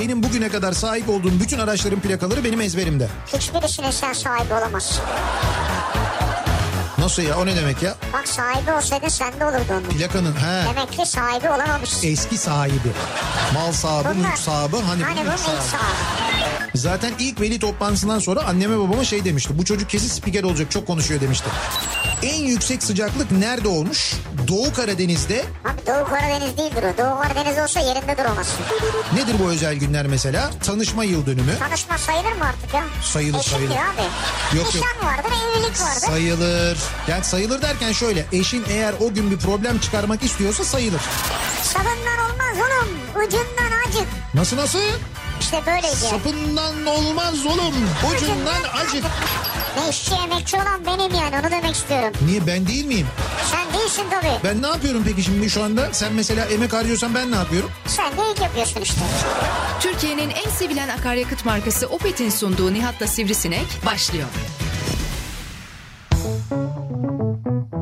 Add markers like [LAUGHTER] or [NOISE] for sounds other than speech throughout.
benim bugüne kadar sahip olduğum bütün araçların plakaları benim ezberimde. Hiçbirisine sen sahibi olamazsın. Nasıl ya o ne demek ya? Bak sahibi olsaydın sende olurdu onun. Plakanın he Demek ki sahibi olamamışsın. eski sahibi. Mal sahibi, Bunlar- mülk sahibi hani, Hani bu mülk sahibi. Zaten ilk veli toplantısından sonra anneme babama şey demişti. Bu çocuk kesin spiker olacak çok konuşuyor demişti. En yüksek sıcaklık nerede olmuş? Doğu Karadeniz'de. Abi Doğu Karadeniz değildir o. Doğu Karadeniz olsa yerinde duramazsın. Nedir bu özel günler mesela? Tanışma yıl dönümü. Tanışma sayılır mı artık ya? Sayılır, Eşim sayılır. abi. Yok, yok. Nişan vardır, evlilik vardır. Sayılır. Yani sayılır derken şöyle. Eşin eğer o gün bir problem çıkarmak istiyorsa sayılır. Sabından olmaz oğlum. Ucundan acık. Nasıl nasıl? İşte böyleydi. Sapından olmaz oğlum. Ucundan acık. [LAUGHS] Ne işçi emekçi olan benim yani onu demek istiyorum. Niye ben değil miyim? Sen değilsin tabii. Ben ne yapıyorum peki şimdi şu anda? Sen mesela emek harcıyorsan ben ne yapıyorum? Sen de ilk yapıyorsun işte. Türkiye'nin en sevilen akaryakıt markası Opet'in sunduğu Nihat'la Sivrisinek başlıyor. Türkiye'nin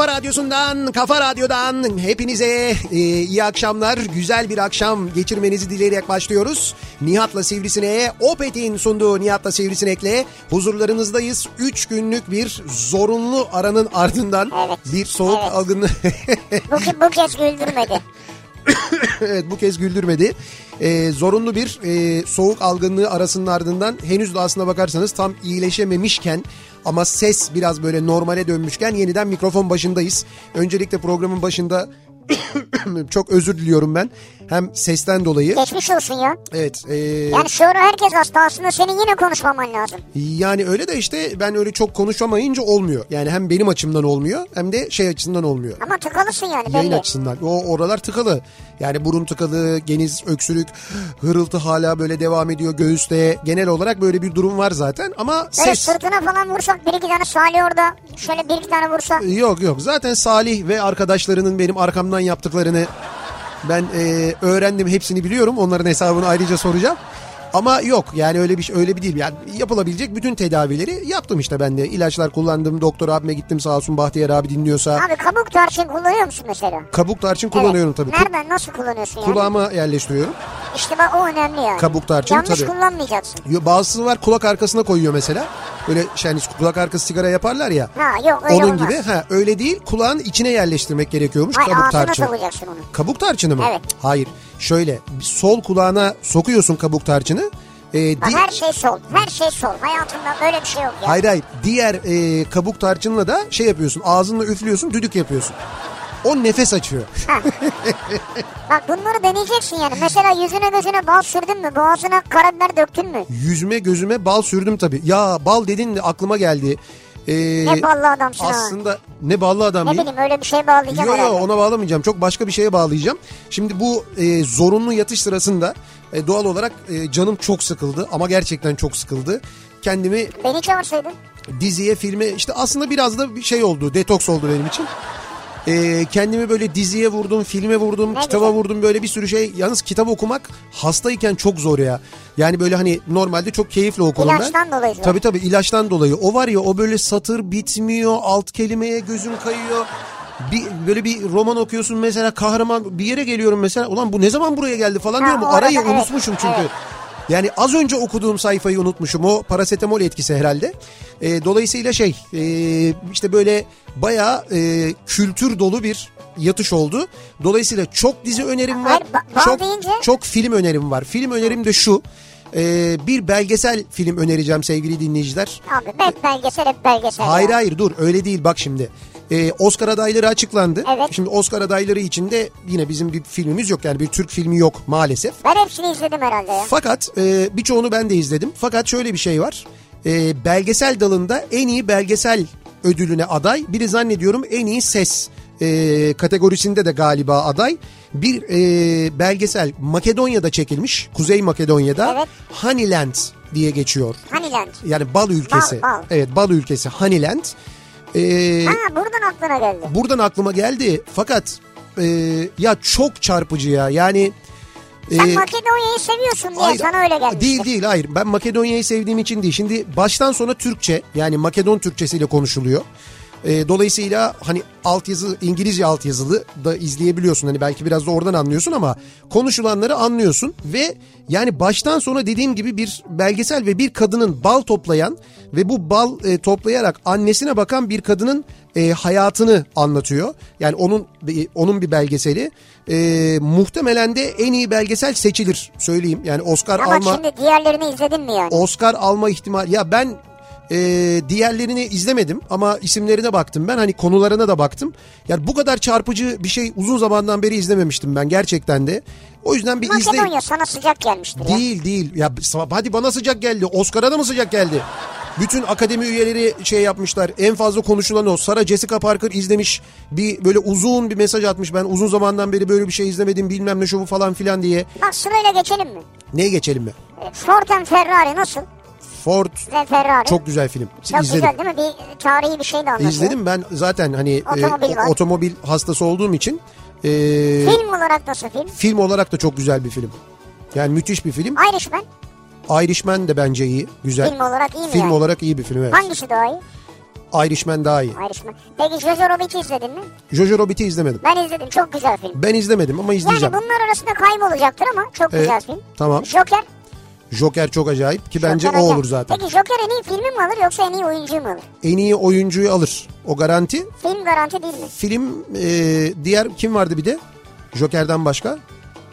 kafa radyosundan, kafa radyodan hepinize e, iyi akşamlar. Güzel bir akşam geçirmenizi dileyerek başlıyoruz. Nihat'la Sivrisine'ye, Opet'in sunduğu Nihat'la Sivrisinek'le huzurlarınızdayız. Üç günlük bir zorunlu aranın ardından Evet, bir soğuk evet. algını... Bu, bu kez güldürmedi. [COUGHS] evet bu kez güldürmedi. Ee, zorunlu bir e, soğuk algınlığı arasının ardından henüz de aslına bakarsanız tam iyileşememişken ama ses biraz böyle normale dönmüşken yeniden mikrofon başındayız. Öncelikle programın başında [COUGHS] çok özür diliyorum ben. Hem sesten dolayı. Geçmiş olsun ya. Evet. e, Yani şu ara herkes hasta aslında senin yine konuşmaman lazım. yani öyle de işte ben öyle çok konuşamayınca olmuyor. Yani hem benim açımdan olmuyor hem de şey açısından olmuyor. Ama tıkalısın yani Yayın belli. açısından. O oralar tıkalı. Yani burun tıkalı, geniz, öksürük, hırıltı hala böyle devam ediyor göğüste. Genel olarak böyle bir durum var zaten ama Böyle ses... sırtına falan vursak bir iki tane Salih orada. Şöyle bir iki tane vursa. Yok yok zaten Salih ve arkadaşlarının benim arkamdan yaptıklarını ben e, öğrendim hepsini biliyorum. Onların hesabını ayrıca soracağım. Ama yok yani öyle bir şey öyle bir değil. Yani yapılabilecek bütün tedavileri yaptım işte ben de. İlaçlar kullandım. Doktor abime gittim sağ olsun Bahtiyar abi dinliyorsa. Abi kabuk tarçın kullanıyor musun mesela? Kabuk tarçın kullanıyorum tabii. Nereden nasıl kullanıyorsun yani? Kulağıma yerleştiriyorum. İşte bak o önemli yani. Kabuk tarçın, Yanlış tabii. kullanmayacaksın. Bazısı var kulak arkasına koyuyor mesela. Böyle şey, hani kulak arkası sigara yaparlar ya. Ha yok öyle Onun olmaz. gibi ha öyle değil kulağın içine yerleştirmek gerekiyormuş Hayır kabuk ağzına tarçını. sokacaksın onu. Kabuk tarçını mı? Evet. Hayır. Şöyle sol kulağına sokuyorsun kabuk tarçını. Ee, Bak di- her şey sol. Her şey sol. Hayatımda böyle bir şey yok ya. Hayır hayır. Diğer e, kabuk tarçınla da şey yapıyorsun. Ağzınla üflüyorsun, düdük yapıyorsun. O nefes açıyor. Bak bunları deneyeceksin yani. Mesela yüzüne gözüne bal sürdün mü? Boğazına karabiber döktün mü? Yüzüme gözüme bal sürdüm tabii. Ya bal dedin de aklıma geldi. Ee, Ne ballı adamsın ha. Aslında ne ballı adam Ne bileyim öyle bir şey bağlayacağım Yok yok ona bağlamayacağım. Çok başka bir şeye bağlayacağım. Şimdi bu e, zorunlu yatış sırasında e, doğal olarak e, canım çok sıkıldı ama gerçekten çok sıkıldı. Kendimi Beni çağırsaydın. diziye, filme işte aslında biraz da bir şey oldu. Detoks oldu benim için. E, kendimi böyle diziye vurdum, filme vurdum, Ne kitaba güzel. vurdum böyle bir sürü şey. Yalnız kitap okumak hastayken çok zor ya. Yani böyle hani normalde çok keyifle okurum ben. İlaçtan dolayı zor. Tabii tabii ilaçtan dolayı. O var ya o böyle satır bitmiyor, alt kelimeye gözün kayıyor. Bir, böyle bir roman okuyorsun mesela kahraman bir yere geliyorum mesela ulan bu ne zaman buraya geldi falan Ha, diyorum arayı evet, unutmuşum çünkü. evet. Yani az önce okuduğum sayfayı unutmuşum o parasetamol etkisi herhalde. Ee, dolayısıyla şey e, işte böyle bayağı e, kültür dolu bir yatış oldu. Dolayısıyla çok dizi önerim var. Hayır, çok, deyince- çok film önerim var. Film önerim de şu. e, bir belgesel film önereceğim sevgili dinleyiciler. Abi hep belgesel hep belgesel. Hayır ya. hayır dur öyle değil bak şimdi. Ee, Oscar adayları açıklandı. Evet. Şimdi Oscar adayları içinde yine bizim bir filmimiz yok yani bir Türk filmi yok maalesef. Ben hepsini izledim herhalde ya. Fakat e, birçoğunu ben de izledim. Fakat şöyle bir şey var. E, belgesel dalında en iyi belgesel ödülüne aday. Biri zannediyorum en iyi ses e, kategorisinde de galiba aday. Bir e, belgesel Makedonya'da çekilmiş. Kuzey Makedonya'da. Evet. Honeyland diye geçiyor. Honeyland. Yani bal ülkesi. Bal, bal. Evet bal ülkesi Honeyland. E, Ha buradan aklına geldi. buradan aklıma geldi. Fakat e, ya çok çarpıcı ya. Yani Sen e, Makedonya'yı seviyorsun diye Hayır, sana öyle gelmiştir. Değil değil hayır. Ben Makedonya'yı sevdiğim için değil. Şimdi baştan sona Türkçe yani Makedon Türkçesiyle konuşuluyor. Ee, dolayısıyla hani altyazı İngilizce altyazılı da izleyebiliyorsun. Hani belki biraz da oradan anlıyorsun ama konuşulanları anlıyorsun ve yani baştan sona dediğim gibi bir belgesel ve bir kadının bal toplayan ve bu bal e, toplayarak annesine bakan bir kadının e, hayatını anlatıyor. Yani onun e, onun bir belgeseli. E, muhtemelen de en iyi belgesel seçilir söyleyeyim. Yani Oscar Ama alma şimdi diğerlerini izledin mi yani? Oscar alma ihtimali ya ben e, diğerlerini izlemedim ama isimlerine baktım ben hani konularına da baktım. Yani bu kadar çarpıcı bir şey uzun zamandan beri izlememiştim ben gerçekten de. O yüzden bir izle Makedonya sana sıcak gelmiştir ya. değil değil ya hadi bana sıcak geldi Oscar'a da mı sıcak geldi? Bütün akademi üyeleri şey yapmışlar. En fazla konuşulan o. Sarah Jessica Parker izlemiş. Bir böyle uzun bir mesaj atmış. Ben uzun zamandan beri böyle bir şey izlemedim bilmem ne şovu falan filan diye. Bak sırayla geçelim mi? Neye geçelim mi? Ford and Ferrari nasıl? Ford Ve Ferrari. çok güzel film. Çok İzledim. güzel değil mi? Bir tarihi bir şey de anlatıyor. İzledim ben zaten hani e, Otomobil var. otomobil hastası olduğum için e, Film olarak nasıl film? film olarak da çok güzel bir film. Yani müthiş bir film. Irishman. Irishman de bence iyi, güzel. Film olarak iyi mi Film yani? olarak iyi bir film evet. Hangisi daha iyi? Irishman daha iyi. Irishman. Peki Jojo Rabbit'i izledin mi? Jojo Rabbit'i izlemedim. Ben izledim. Çok güzel film. Ben izlemedim ama Yani izleyeceğim. bunlar arasında kaybolacaktır ama çok Evet, güzel film. tamam. Joker. Joker çok acayip ki bence Joker o acayip. olur zaten. Peki Joker en iyi filmi mi alır yoksa en iyi oyuncuyu mu alır? En iyi oyuncuyu alır. O garanti. Film garanti değil mi? Film e, diğer kim vardı bir de? Joker'den başka?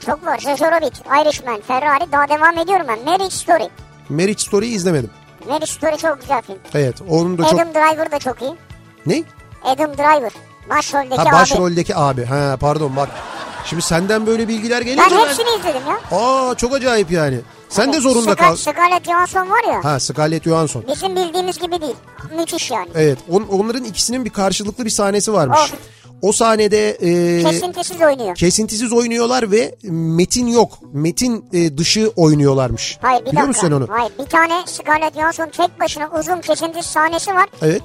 Çok var. Jojo Rabbit, Irishman, Ferrari. Daha devam ediyorum ben. Marriage Story. Marriage Story'yi izlemedim. Marriage Story çok güzel film. Evet onun da çok... Adam Driver da çok iyi. Ne? Adam Driver. Başroldeki Ha abi. başroldeki abi. Ha pardon bak. Şimdi senden böyle bilgiler gelince Ben ben... hepsini izledim ya. Aa çok acayip yani. Sen de Evet, zorunda Scar- kal. Scarlett Johansson var ya. Ha Scarlett Johansson. Bizim bildiğimiz gibi değil. Müthiş yani. Evet on, onların ikisinin bir karşılıklı bir sahnesi varmış. Of. O sahnede e, Kesintisiz oynuyor. kesintisiz oynuyorlar ve metin yok. Metin e, dışı oynuyorlarmış. Hayır bir Biliyor dakika. musun sen onu? Hayır bir tane Scarlett Johansson tek başına uzun kesintisiz sahnesi var. Evet.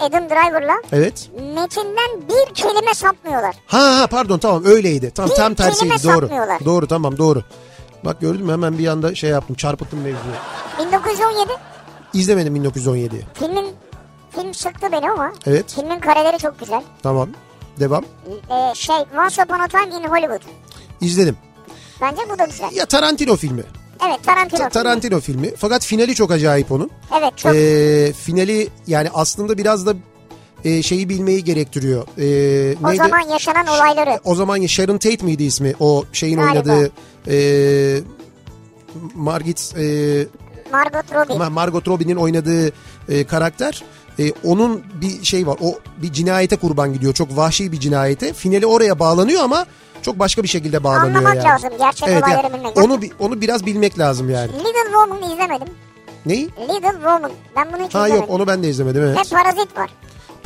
Adam Driver'la. Evet. Metinden bir kelime sapmıyorlar. Ha ha pardon tamam öyleydi. Tam Bir tam tersiydi doğru. sapmıyorlar. Doğru tamam doğru. Bak gördün mü hemen bir anda şey yaptım çarpıttım mevzuyu. 1917 İzlemedim 1917'yi. filmin film sıktı beni ama Evet. filmin kareleri çok güzel. Tamam. Devam. Ee, şey Once Upon a Time in Hollywood. İzledim. Bence bu da güzel. Ya Tarantino filmi. Evet Tarantino. Ta- filmi. Tarantino filmi. Fakat finali çok acayip onun. Evet çok. Ee, finali yani aslında biraz da e, şeyi bilmeyi gerektiriyor. Ee, o neydi? zaman yaşanan olayları. O zaman Sharon Tate miydi ismi? O şeyin Galiba. oynadığı e, Margit e, Margot Robbie. Ma- Margot Robbie'nin oynadığı e, karakter e, onun bir şey var. O bir cinayete kurban gidiyor. Çok vahşi bir cinayete. Finali oraya bağlanıyor ama çok başka bir şekilde bağlanıyor Anlamak yani. lazım, gerçek evet, olayları yani bilmek. Onu bi- onu biraz bilmek lazım yani. Little Woman izlemedim. Neyi? Little Woman. Ben bunu hiç Ha izlemedim. yok onu ben de izlemedim evet. Hep Parazit var.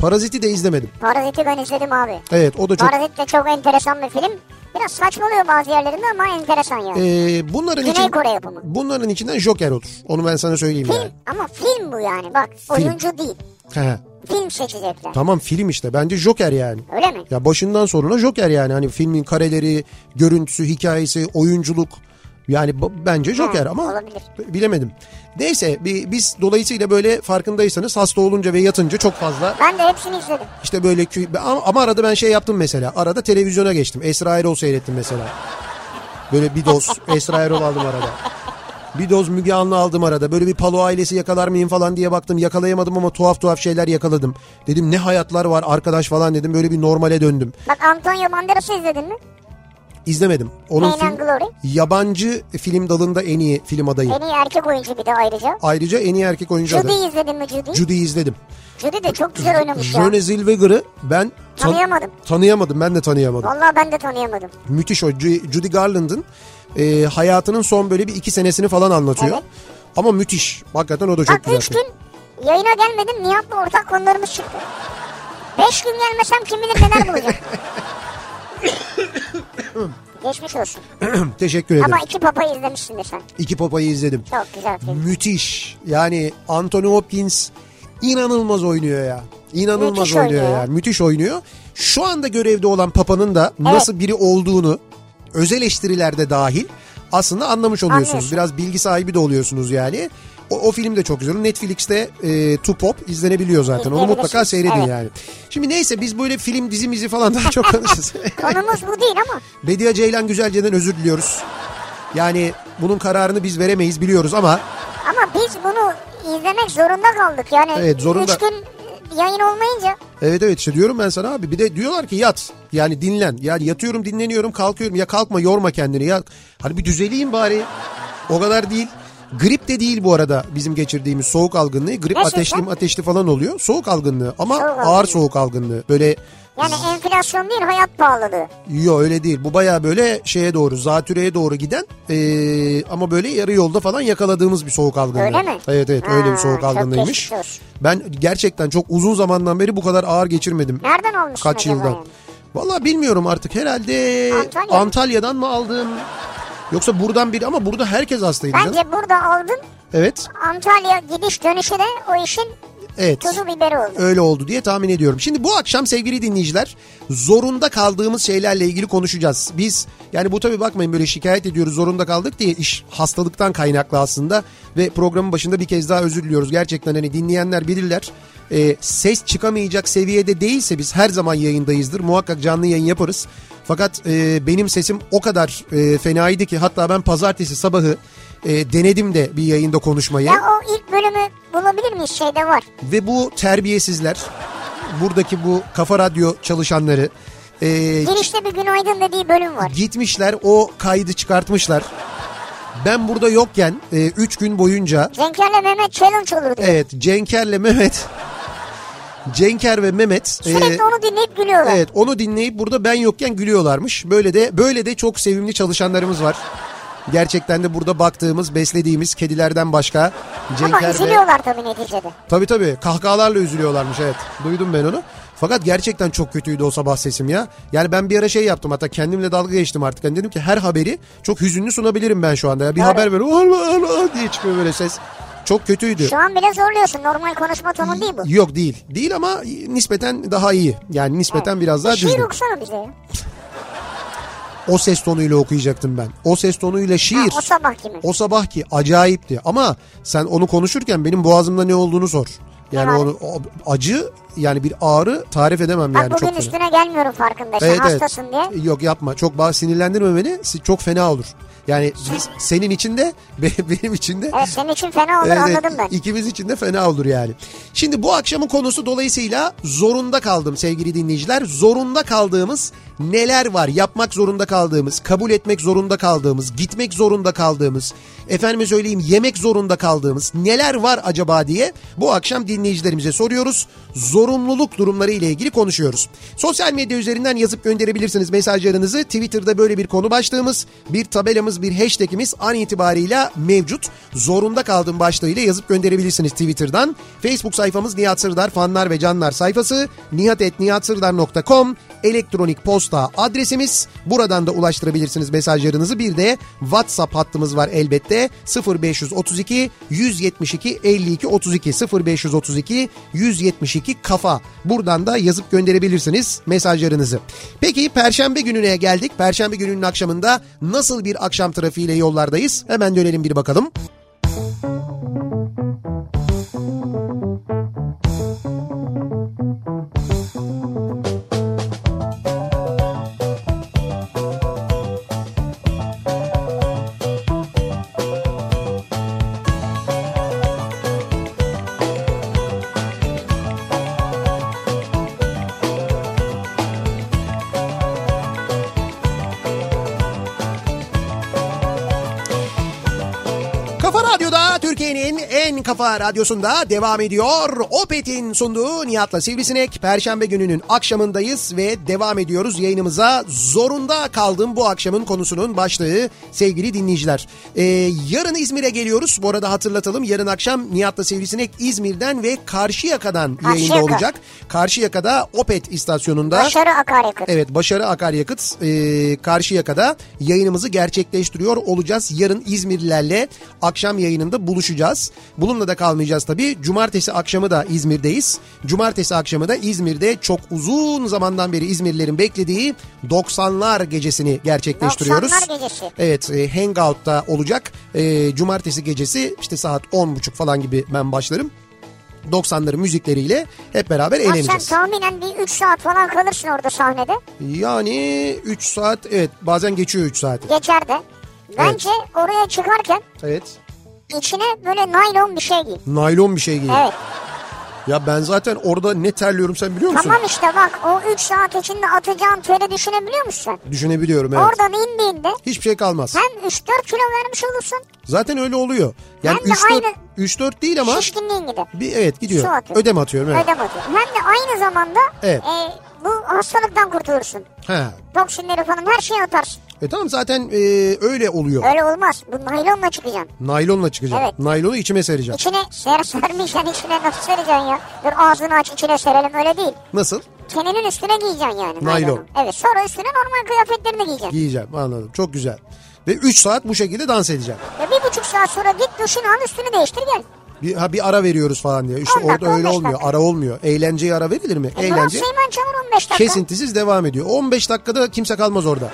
Parazit'i de izlemedim. Parazit'i ben izledim abi. Evet o da çok Parazit de çok enteresan bir film. Biraz saçmalıyor bazı yerlerinde ama enteresan yani. Ee, bunların Güney için Kore yapımı. bunların içinden Joker olur. Onu ben sana söyleyeyim Film yani. ama film bu yani bak oyuncu değil. He, Film seçecekler. tamam film işte. Bence Joker yani. Öyle mi? Ya başından sonuna Joker yani. Hani filmin kareleri, görüntüsü, hikayesi, oyunculuk. Yani bence Joker ama olabilir. bilemedim. Neyse bi- biz dolayısıyla böyle farkındaysanız hasta olunca ve yatınca çok fazla Ben de hepsini izledim. işte böyle ama, ama arada ben şey yaptım mesela. Arada televizyona geçtim. Esra Erol seyrettim mesela. Böyle bir doz [LAUGHS] Esra Erol aldım arada. Bir doz Müge Anlı aldım arada. Böyle bir Palo ailesi yakalar mıyım falan diye baktım. Yakalayamadım ama tuhaf tuhaf şeyler yakaladım. Dedim ne hayatlar var arkadaş falan dedim. Böyle bir normale döndüm. Bak Antonio Banderas'ı izledin mi? İzlemedim. Onun film- Glory. yabancı film dalında en iyi film adayı. En iyi erkek oyuncu bir de ayrıca. Ayrıca en iyi erkek oyuncu adayı. Judy izledin mi Judy? Judy'yi izledim. Judy de çok güzel oynamış ya. Rene Zellweger'ı ben tan- Tanıyamadım. tanıyamadım. Ben de tanıyamadım. Vallahi ben de tanıyamadım. Müthiş o. Ju- Judy Garland'ın e, hayatının son böyle bir iki senesini falan anlatıyor. Evet. Ama müthiş. Hakikaten o da çok Bak güzel. 3 film. gün yayına gelmedim Nihat'la ortak konularımız çıktı. 5 gün gelmesem kim bilir neler bulacağım. [LAUGHS] Geçmiş olsun. [CLEARS THROAT] Teşekkür ederim. Ama iki papayı izlemişsindir sen. İki Papa'yı izledim. Çok güzel film. Müthiş. Yani Anthony Hopkins inanılmaz oynuyor ya. İnanılmaz Müthiş oynuyor oynuyor. ya. Müthiş oynuyor. Şu anda görevde olan Papa'nın da nasıl biri olduğunu özel eleştirilerde dahil aslında anlamış oluyorsunuz. Anlıyorsun. Biraz bilgi sahibi de oluyorsunuz yani. O, o film de çok güzel. Netflix'te e, Two Pop izlenebiliyor zaten. Onu mutlaka seyredin Evet. yani. Şimdi neyse biz böyle film dizimizi falan daha çok konuşuruz. [LAUGHS] Konumuz bu değil ama. Bediye Ceylan Güzelce'den özür diliyoruz. Yani bunun kararını biz veremeyiz biliyoruz ama Ama biz bunu izlemek zorunda kaldık. Yani Evet, zorunda. 3 gün yayın olmayınca Evet evet işte diyorum ben sana abi bir de diyorlar ki yat yani dinlen yani yatıyorum dinleniyorum kalkıyorum ya kalkma yorma kendini ya hani bir düzeleyim bari o kadar değil. Grip de değil bu arada bizim geçirdiğimiz soğuk algınlığı. Grip Gerçekten? ateşli ateşli falan oluyor. Soğuk algınlığı ama Soğuk ağır algınlığı. soğuk algınlığı. Böyle yani enflasyon değil hayat pahalılığı. yok öyle değil. Bu baya böyle şeye doğru zatürreye doğru giden eee, ama böyle yarı yolda falan yakaladığımız bir soğuk algınlığı. Öyle mi? Evet evet öyle bir Ha, soğuk algınlığıymış. Ben gerçekten çok uzun zamandan beri bu kadar ağır geçirmedim. Nereden almışsın Kaç yıldan? yani? Vallahi bilmiyorum artık herhalde Antalya. Antalya'dan mı aldım? Yoksa buradan biri ama burada herkes hastaydı canım. Bence burada aldın Evet. Antalya gidiş dönüşü de o işin Evet. tuzu biberi oldu. Öyle oldu diye tahmin ediyorum. Şimdi bu akşam sevgili dinleyiciler zorunda kaldığımız şeylerle ilgili konuşacağız. Biz yani bu tabii bakmayın böyle şikayet ediyoruz zorunda kaldık diye iş hastalıktan kaynaklı aslında. Ve programın başında bir kez daha özür diliyoruz. Gerçekten hani dinleyenler bilirler. Ee, ses çıkamayacak seviyede değilse biz her zaman yayındayızdır. Muhakkak canlı yayın yaparız. Fakat e, benim sesim o kadar e, fenaydı ki hatta ben pazartesi sabahı e, denedim de bir yayında konuşmayı. Ya o ilk bölümü bulabilir miyiz? Şeyde var. Ve bu terbiyesizler, buradaki bu kafa radyo çalışanları e, Girişte bir günaydın dediği bölüm var. gitmişler o kaydı çıkartmışlar. Ben burada yokken 3 gün boyunca Cenker'le Mehmet challenge olur diyor. evet Cenker'le Mehmet Cenker ve Mehmet e, Sürekli onu dinleyip gülüyorlar. evet onu dinleyip burada ben yokken gülüyorlarmış. Böyle de böyle de çok sevimli çalışanlarımız var. Gerçekten de burada baktığımız, beslediğimiz kedilerden başka Ama Cenker ve üzülüyorlar tabii neticede. Tabii tabii kahkahalarla üzülüyorlarmış evet. Duydum ben onu. Fakat gerçekten çok kötüydü o sabah sesim ya. Yani ben bir ara şey yaptım hatta kendimle dalga geçtim artık. Yani dedim ki her haberi çok hüzünlü sunabilirim ben şu anda. Ya. Bir haber böyle Allah Allah diye çıkıyor böyle ses. Çok kötüydü. Şu an bile zorluyorsun. Normal konuşma tonun değil bu. Yok değil. Değil ama nispeten daha iyi. Yani nispeten biraz daha Şiir düzgün. okusana bize ya. O ses tonuyla okuyacaktım ben. O ses tonuyla şiir. Ha, o sabah kimin? O sabah ki acayipti ama sen onu konuşurken benim boğazımda ne olduğunu sor. Yani onu o- acı yani bir ağrı tarif edemem Bak yani bugün çok fena. üstüne gelmiyorum farkındaysan. Evet, evet. Hastasın diye. Yok yapma. Çok bazı sinirlendirme beni. Çok fena olur. Yani biz, senin için de [LAUGHS] be- benim için de Evet senin için fena olur evet, anladım ben. ikimiz için de fena olur yani. Şimdi bu akşamın konusu dolayısıyla zorunda kaldım sevgili dinleyiciler. Zorunda kaldığımız neler var? Yapmak zorunda kaldığımız, kabul etmek zorunda kaldığımız, gitmek zorunda kaldığımız, efendime söyleyeyim yemek zorunda kaldığımız neler var acaba diye bu akşam dinleyicilerimize soruyoruz. Zorunluluk durumları ile ilgili konuşuyoruz. Sosyal medya üzerinden yazıp gönderebilirsiniz mesajlarınızı. Twitter'da böyle bir konu başlığımız, bir tabelamız, bir hashtagimiz an itibarıyla mevcut. Zorunda kaldım başlığıyla yazıp gönderebilirsiniz Twitter'dan. Facebook sayfamız Nihat Sırdar fanlar ve canlar sayfası nihatetnihatsırdar.com elektronik posta adresimiz. Buradan da ulaştırabilirsiniz mesajlarınızı. Bir de WhatsApp hattımız var elbette 0532 172 52 32 0532 172 kafa. Buradan da yazıp gönderebilirsiniz mesajlarınızı. Peki Perşembe gününe geldik. Perşembe gününün akşamında nasıl bir akşam trafiğiyle yollardayız? Hemen dönelim bir bakalım. Moda'da kafa radyosunda devam ediyor. Opet'in sunduğu Nihat'la Sivrisinek. Perşembe gününün akşamındayız ve devam ediyoruz yayınımıza. Zorunda kaldım bu akşamın konusunun başlığı sevgili dinleyiciler. Ee, yarın İzmir'e geliyoruz. Bu arada hatırlatalım yarın akşam Nihat'la Sivrisinek İzmir'den ve Karşıyaka'dan Karşıyaka. yayında olacak. Karşıyaka'da Opet istasyonunda. Başarı akaryakıt. Evet Başarı Akaryakıt e, Karşıyaka'da yayınımızı gerçekleştiriyor olacağız. Yarın İzmirlilerle akşam yayınında buluşacağız. Bununla da kalmayacağız tabii. Cumartesi akşamı da İzmir'deyiz. Cumartesi akşamı da İzmir'de çok uzun zamandan beri İzmirlilerin beklediği 90'lar gecesini gerçekleştiriyoruz. 90'lar gecesi. Evet e, Hangout'ta olacak. E, Cumartesi gecesi işte saat 10.30 falan gibi ben başlarım. 90'ların müzikleriyle hep beraber Ya sen eğleneceğiz. tahminen bir 3 saat falan kalırsın orada sahnede. Yani 3 saat evet bazen geçiyor 3 saati. Geçer de. Bence oraya çıkarken Evet. İçine böyle naylon bir şey giy. Naylon bir şey giyiyor. Evet. Ya ben zaten orada ne terliyorum sen biliyor musun? Tamam işte bak o 3 saat içinde atacağın teri düşünebiliyor musun? Düşünebiliyorum evet. Oradan indiğinde Hiçbir şey kalmaz. hem 3-4 kilo vermiş olursun Zaten öyle oluyor. Yani Hem de 3 4 aynı- 3 4 değil ama şişkinliğin gider. bir evet gidiyor. Su atıyor. Ödem atıyorum evet. Ödem atıyor. Hem de aynı zamanda Evet. e, bu hastalıktan kurtulursun. He. Toksinleri falan her şeyi atarsın. E tamam zaten e, öyle oluyor. Öyle olmaz. Bu naylonla çıkacaksın. Naylonla çıkacağım. Evet. Naylonu içime sereceğim. İçine ser sermeyeceksin içine nasıl sereceksin ya? Dur ağzını aç içine serelim öyle değil. Nasıl? Teninin üstüne giyeceksin yani. Naylon. naylonu. Evet sonra üstüne normal kıyafetlerini giyeceksin. Giyeceğim anladım. Çok güzel. Ve 3 saat bu şekilde dans edeceğim. Ve bir buçuk saat sonra git duşunu al üstünü değiştir gel. Bir, ha, bir ara veriyoruz falan diye. İşte dakika, orada öyle 15 olmuyor. dakika. Ara olmuyor. Eğlenceye ara verilir mi? E, Eğlence Seymen Çamur 15 dakika. kesintisiz devam ediyor. 15 dakikada kimse kalmaz orada.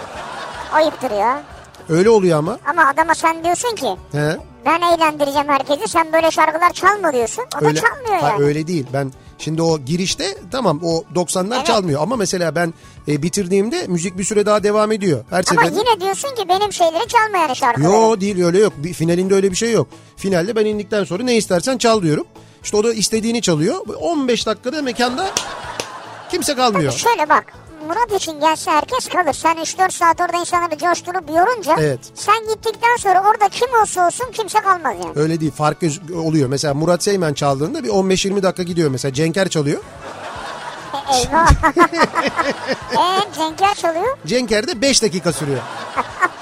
Ayıptır ya. Öyle oluyor ama. Ama adama sen diyorsun ki He? ben eğlendireceğim herkesi sen böyle şarkılar çalma diyorsun. O Öyle, da çalmıyor ha, yani. öyle değil. Ben şimdi o girişte tamam o 90'lar Evet. çalmıyor ama mesela ben e, bitirdiğimde müzik bir süre daha devam ediyor. Her Ama seferinde. yine diyorsun ki benim şeyleri çalma yani şarkıları. Yo değil öyle yok. Bir, finalinde öyle bir şey yok. Finalde ben indikten sonra ne istersen çal diyorum. İşte o da istediğini çalıyor. 15 dakikada mekanda kimse kalmıyor. Şöyle bak Murat için gelse herkes kalır. Sen 3-4 saat orada insanları coşturup yorunca Evet. sen gittikten sonra orada kim olsa olsun kimse kalmaz yani. Öyle değil. Fark oluyor. Mesela Murat Seymen çaldığında bir 15-20 dakika gidiyor. Mesela Cenker çalıyor. E, eyvah. Eee [LAUGHS] Cenker çalıyor. Cenker'de 5 dakika sürüyor. [LAUGHS]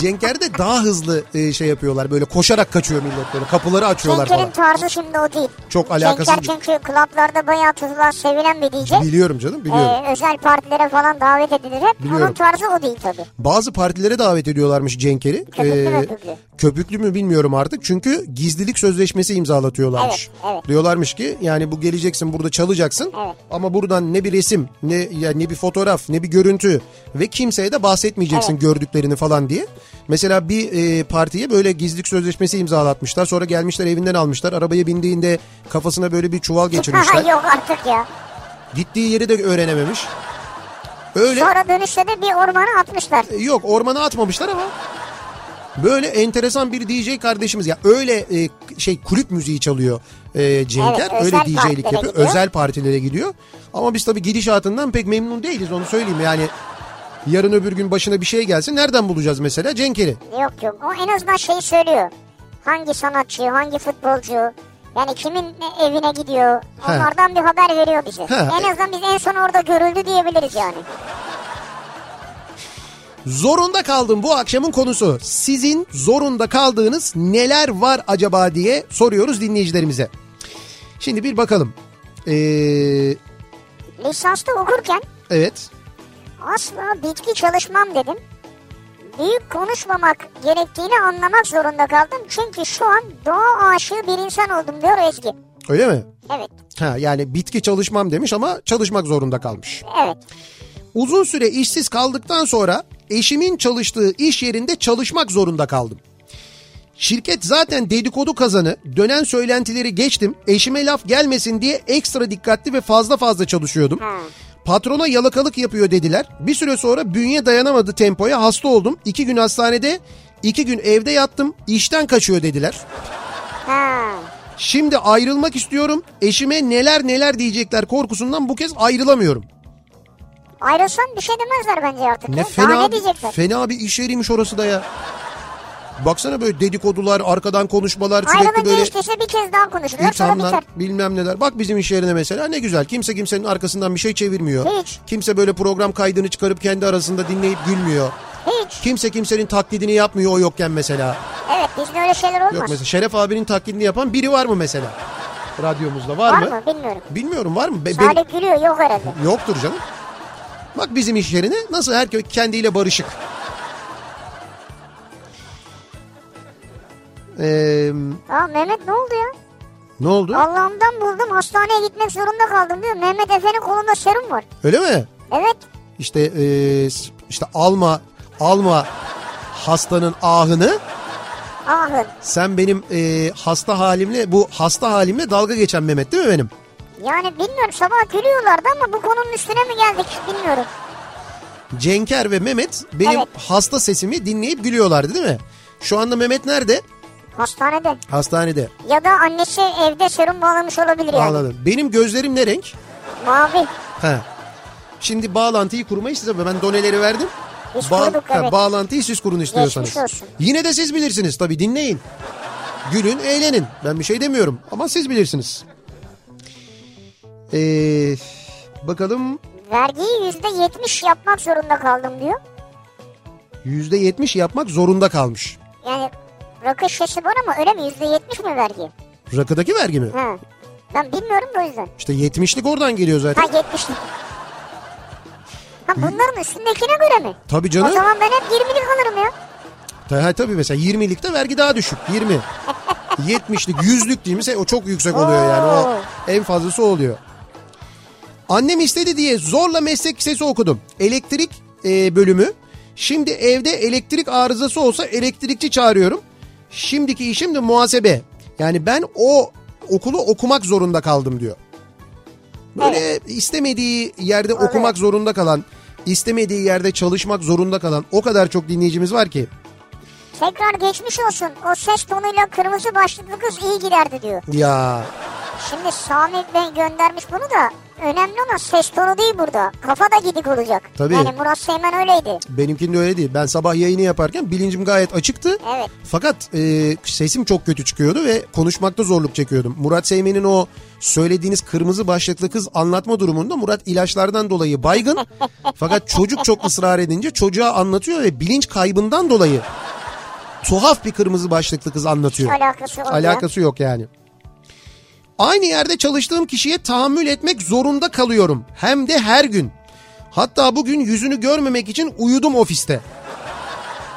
Cenker'de daha hızlı e, şey yapıyorlar. Böyle koşarak kaçıyor millet böyle. Kapıları açıyorlar Cenker'in falan. tarzı şimdi o değil. Çok alakasız Cenker bir- çünkü klaplarda bayağı tutulan sevilen bir DJ. Biliyorum canım biliyorum. Ee, özel partilere falan davet edilir hep. Biliyorum. Onun tarzı o değil tabii. Bazı partilere davet ediyorlarmış Cenker'i. Köpüklü möpüklü. köpüklü mü bilmiyorum artık. Çünkü gizlilik sözleşmesi imzalatıyorlarmış. Evet, evet. Diyorlarmış ki yani bu geleceksin burada çalacaksın. Evet. Ama buradan ne bir resim ne ya ne bir fotoğraf ne bir görüntü ve kimseye de bahsetmeyeceksin Evet. gördüklerini falan diye. Mesela bir e, partiye böyle gizlilik sözleşmesi imzalatmışlar. Sonra gelmişler evinden almışlar. Arabaya bindiğinde kafasına böyle bir çuval [LAUGHS] geçirmişler. Yok artık ya. Gittiği yeri de öğrenememiş. Öyle Sonra dönüşte de bir ormana atmışlar. Yok ormana atmamışlar ama böyle enteresan bir DJ kardeşimiz ya öyle e, şey kulüp müziği çalıyor e, Cenker Evet, öyle DJ'lik yapıyor gidiyor. özel partilere gidiyor ama biz tabii gidişatından pek memnun değiliz onu söyleyeyim yani yarın öbür gün başına bir şey gelsin nereden bulacağız mesela Cenker'i Yok yok. O en azından şeyi söylüyor. Hangi sanatçı, hangi futbolcu, yani kimin evine gidiyor. He. Onlardan bir haber veriyor bize. He. En azından biz en son orada görüldü diyebiliriz yani. Zorunda kaldım bu akşamın konusu. Sizin zorunda kaldığınız neler var acaba diye soruyoruz dinleyicilerimize. Şimdi bir bakalım. Ee, Lisansta okurken evet. Asla bitki çalışmam dedim. Büyük konuşmamak gerektiğini anlamak zorunda kaldım. Çünkü şu an doğa aşığı bir insan oldum diyor Ezgi. Öyle mi? Evet, Ha yani bitki çalışmam demiş ama çalışmak zorunda kalmış. evet. Uzun süre işsiz kaldıktan sonra eşimin çalıştığı iş yerinde çalışmak zorunda kaldım. Şirket zaten dedikodu kazanı, dönen söylentileri geçtim. Eşime laf gelmesin diye ekstra dikkatli ve fazla fazla çalışıyordum. Ha. Patrona yalakalık yapıyor dediler. Bir süre sonra bünye dayanamadı tempoya hasta oldum. İki gün hastanede, iki gün evde yattım. İşten kaçıyor dediler. Ha. Şimdi ayrılmak istiyorum. Eşime neler neler diyecekler korkusundan bu kez ayrılamıyorum. Ayrılsan bir şey demezler bence artık. Ne ya. fena, Daha ne diyecekler? fena bir iş yeriymiş orası da ya. Baksana böyle dedikodular, arkadan konuşmalar sürekli Ayrılınca böyle işteyse bir kez daha konuşurlar sonra ithamlar biter. bilmem neler. Bak bizim iş yerine mesela ne güzel. Kimse kimsenin arkasından bir şey çevirmiyor. Hiç. Kimse böyle program kaydını çıkarıp kendi arasında dinleyip gülmüyor. Hiç. Kimse kimsenin taklidini yapmıyor o yokken mesela. Evet bizde öyle şeyler olmaz. Yok mesela Şeref abinin taklidini yapan biri var mı mesela? Radyomuzda var, Var mı? mı bilmiyorum. Bilmiyorum var mı? Be- Salih gülüyor yok herhalde. Yoktur canım. Bak bizim iş yerine nasıl herkes kendiyle barışık. Ee, Aa Mehmet ne oldu ya? ne oldu? Allah'ımdan buldum hastaneye gitmek zorunda kaldım diyor. Mehmet Efe'nin kolunda serum var. Öyle mi? Evet. İşte ee, işte alma alma hastanın ahını Ahın. sen benim ee, hasta halimle bu hasta halimle dalga geçen Mehmet değil mi benim? Yani bilmiyorum sabah gülüyorlardı ama bu konunun üstüne mi geldik bilmiyorum. Cenker ve Mehmet benim Evet. hasta sesimi dinleyip gülüyorlardı değil mi? Şu anda Mehmet nerede? Hastanede. Hastanede. Ya da annesi evde serum bağlamış olabilir yani. Anladım. Benim gözlerim ne renk? Mavi. He. Şimdi bağlantıyı kurmayı size ben doneleri verdim. Biz kurduk, ha, evet. bağlantıyı siz kurun istiyorsanız. Geçmiş olsun. Yine de siz bilirsiniz tabii dinleyin. Gülün, eğlenin. Ben bir şey demiyorum ama siz bilirsiniz. Ee, bakalım Vergiyi yüzde yetmiş yapmak zorunda kaldım diyor. yüzde yetmiş yapmak zorunda kalmış. Yani rakı şişesi var ama öyle mi? Yüzde yetmiş mi vergi? Rakıdaki vergi mi? Ha. Ben bilmiyorum da o yüzden. İşte yetmişlik oradan geliyor zaten. Ha yetmişlik. Ha bunların üstündekine göre mi? Tabii O canım. zaman ben hep 20'lik alırım ya. Ha, tabii mesela 20'likte vergi daha düşük. 20. 70'lik, 100'lük değil mi? O çok yüksek oluyor yani. O en fazlası o oluyor. Annem istedi diye zorla meslek lisesi okudum. Elektrik e, bölümü. Şimdi evde elektrik arızası olsa elektrikçi çağırıyorum. Şimdiki işim de muhasebe. Yani ben o okulu okumak zorunda kaldım diyor. Böyle istemediği yerde Oluyor. okumak zorunda kalan, istemediği yerde çalışmak zorunda kalan o kadar çok dinleyicimiz var ki. Tekrar geçmiş olsun. O ses tonuyla kırmızı başlıklı kız iyi giderdi diyor. Ya Şimdi Sami Bey göndermiş bunu da önemli olan ses tonu değil burada. Kafa da gidik olacak. Tabii. Yani Murat Seymen öyleydi. benimkinde öyle değil. Ben sabah yayını yaparken bilincim gayet açıktı. Evet. Fakat e, sesim çok kötü çıkıyordu ve konuşmakta zorluk çekiyordum. Murat Seymen'in o söylediğiniz kırmızı başlıklı kız anlatma durumunda Murat ilaçlardan dolayı baygın. [LAUGHS] Fakat çocuk çok ısrar edince çocuğa anlatıyor ve bilinç kaybından dolayı tuhaf bir kırmızı başlıklı kız anlatıyor. Alakası olmuyor. Alakası yok yani. Aynı yerde çalıştığım kişiye tahammül etmek zorunda kalıyorum. Hem de her gün. Hatta bugün yüzünü görmemek için uyudum ofiste.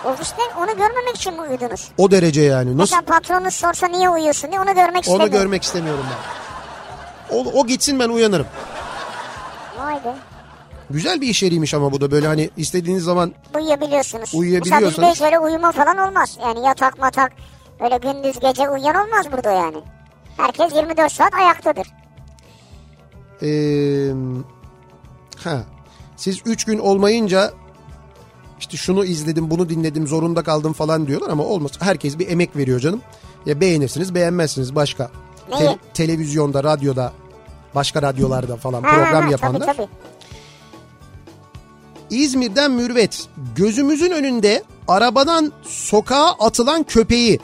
Ofiste onu görmemek için mi uyudunuz? O derece yani. Nasıl? Mesela patronunuz sorsa niye uyuyorsun diye onu görmek Onu istemiyorum. görmek istemiyorum ben. O, o gitsin ben uyanırım. Vay be. Güzel bir iş yeriymiş ama bu da böyle hani istediğiniz zaman Uyuyabiliyorsunuz. Uyuyabiliyorsanız- Mesela bizde şöyle uyuma falan olmaz. Yani yatak matak öyle gündüz gece uyuyan olmaz burada yani. Herkes 24 saat ayaktadır. eee, ha, siz 3 gün olmayınca işte şunu izledim bunu dinledim zorunda kaldım falan diyorlar ama olmaz. Herkes bir emek veriyor canım. Ya beğenirsiniz beğenmezsiniz başka. Neyi? televizyonda, radyoda, başka radyolarda falan Ha, program ha, yapanlar. Tabii tabii. İzmir'den Mürvet gözümüzün önünde arabadan sokağa atılan köpeği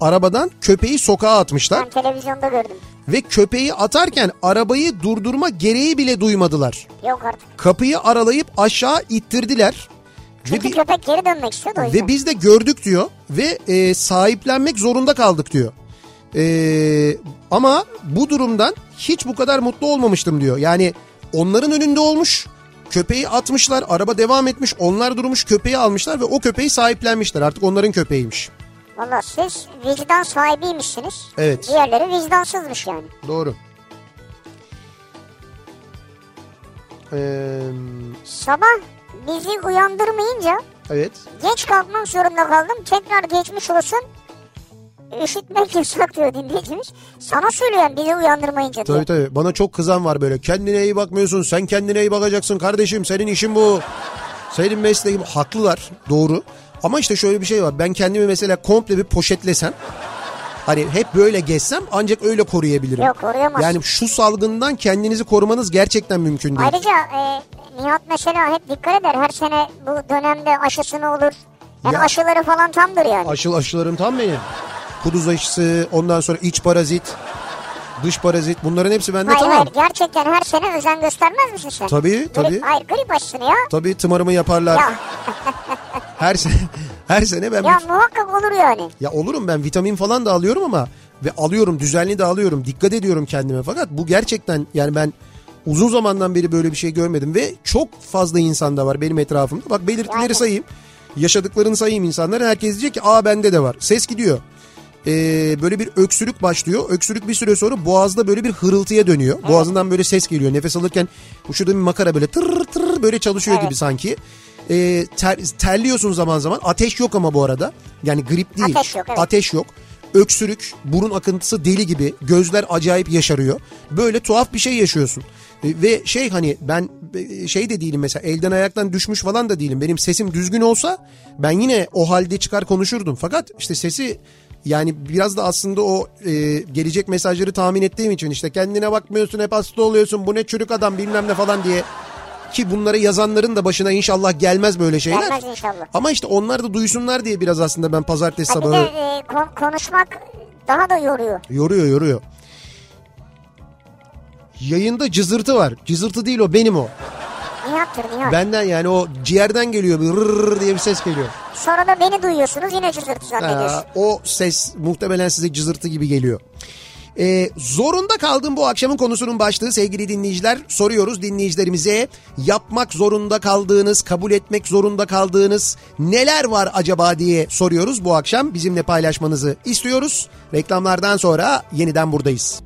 arabadan köpeği sokağa atmışlar Ben televizyonda gördüm. ve köpeği atarken arabayı durdurma gereği bile duymadılar. Yok artık. Kapıyı aralayıp aşağı ittirdiler. Ve, Çünkü bi- köpek geri dönmek yüzden. ve biz de gördük diyor ve e, sahiplenmek zorunda kaldık diyor. E, ama bu durumdan hiç bu kadar mutlu olmamıştım diyor. Yani onların önünde olmuş köpeği atmışlar araba devam etmiş onlar durmuş köpeği almışlar ve o köpeği sahiplenmişler artık onların köpeğiymiş. Valla siz vicdan sahibiymişsiniz. Evet. Diğerleri vicdansızmış yani. Doğru. Ee, Sabah bizi uyandırmayınca evet. geç kalkmak zorunda kaldım. Tekrar geçmiş olsun. Üşütmek yasak diyor dinleyicimiz. Sana söylüyorum bizi uyandırmayınca diye. Tabii tabii. Bana çok kızan var böyle. Kendine iyi bakmıyorsun. Sen kendine iyi bakacaksın kardeşim. Senin işin bu. Senin mesleğin. Haklılar. Doğru. Ama işte şöyle bir şey var. Ben kendimi mesela komple bir poşetlesem. Hani hep böyle gezsem ancak öyle koruyabilirim. Yok, koruyamazsın. Yani şu salgından kendinizi korumanız gerçekten mümkün değil. Ayrıca e, Nihat mesela hep dikkat eder. Her sene bu dönemde aşısını olur. Yani Ya- aşıları falan tamdır yani. Aşıl aşılarım tam benim. Kuduz aşısı, ondan sonra iç parazit, dış parazit bunların hepsi bende hayır tamam. hayır gerçekten her sene özen göstermez misin sen? Tabii Grip- tabii. Hayır grip aşısını ya. Tabii tımarımı yaparlar. Ya, [LAUGHS] Her sene her sene ben ya bir- muhakkak olur yani. ya olurum ben vitamin falan da alıyorum ama ve alıyorum düzenli de alıyorum. Dikkat ediyorum kendime fakat bu gerçekten yani ben uzun zamandan beri böyle bir şey görmedim ve çok fazla insanda var benim etrafımda. Bak belirtileri Yani. sayayım. Yaşadıklarını sayayım insanlara. Herkes diyecek ki aa bende de var. Ses gidiyor. Ee, böyle bir öksürük başlıyor. Öksürük bir süre sonra boğazda böyle bir hırıltıya dönüyor. Boğazından böyle ses geliyor. Nefes alırken bu şurada bir makara böyle tır tır böyle çalışıyor Evet. gibi sanki. Ee, ter, terliyorsun zaman zaman. Ateş yok ama bu arada. Yani grip değil. Ateş yok, evet. Ateş yok. Öksürük, burun akıntısı deli gibi. Gözler acayip yaşarıyor. Böyle tuhaf bir şey yaşıyorsun. E, Ve şey hani ben e, şey de değilim mesela elden ayaktan düşmüş falan da değilim. Benim sesim düzgün olsa ben yine o halde çıkar konuşurdum. Fakat işte sesi yani biraz da aslında o e, gelecek mesajları tahmin ettiğim için işte kendine bakmıyorsun hep hasta oluyorsun bu ne çürük adam bilmem ne falan diye ki bunları yazanların da başına inşallah gelmez böyle şeyler. Gelmez inşallah. Ama işte onlar da duysunlar diye biraz aslında ben pazartesi Ha, bir de sabahı e, kon- konuşmak daha da yoruyor. yoruyor yoruyor. Yayında cızırtı var. Cızırtı değil o benim o. Nihat'tır Nihat. Benden yani o ciğerden geliyor bir rırr diye bir ses geliyor. Sonra da beni duyuyorsunuz yine cızırtı zannediyorsun. Ha, o ses muhtemelen size cızırtı gibi geliyor. Ee, zorunda kaldığım bu akşamın konusunun başlığı sevgili dinleyiciler soruyoruz dinleyicilerimize yapmak zorunda kaldığınız kabul etmek zorunda kaldığınız neler var acaba diye soruyoruz bu akşam bizimle paylaşmanızı istiyoruz reklamlardan sonra yeniden buradayız.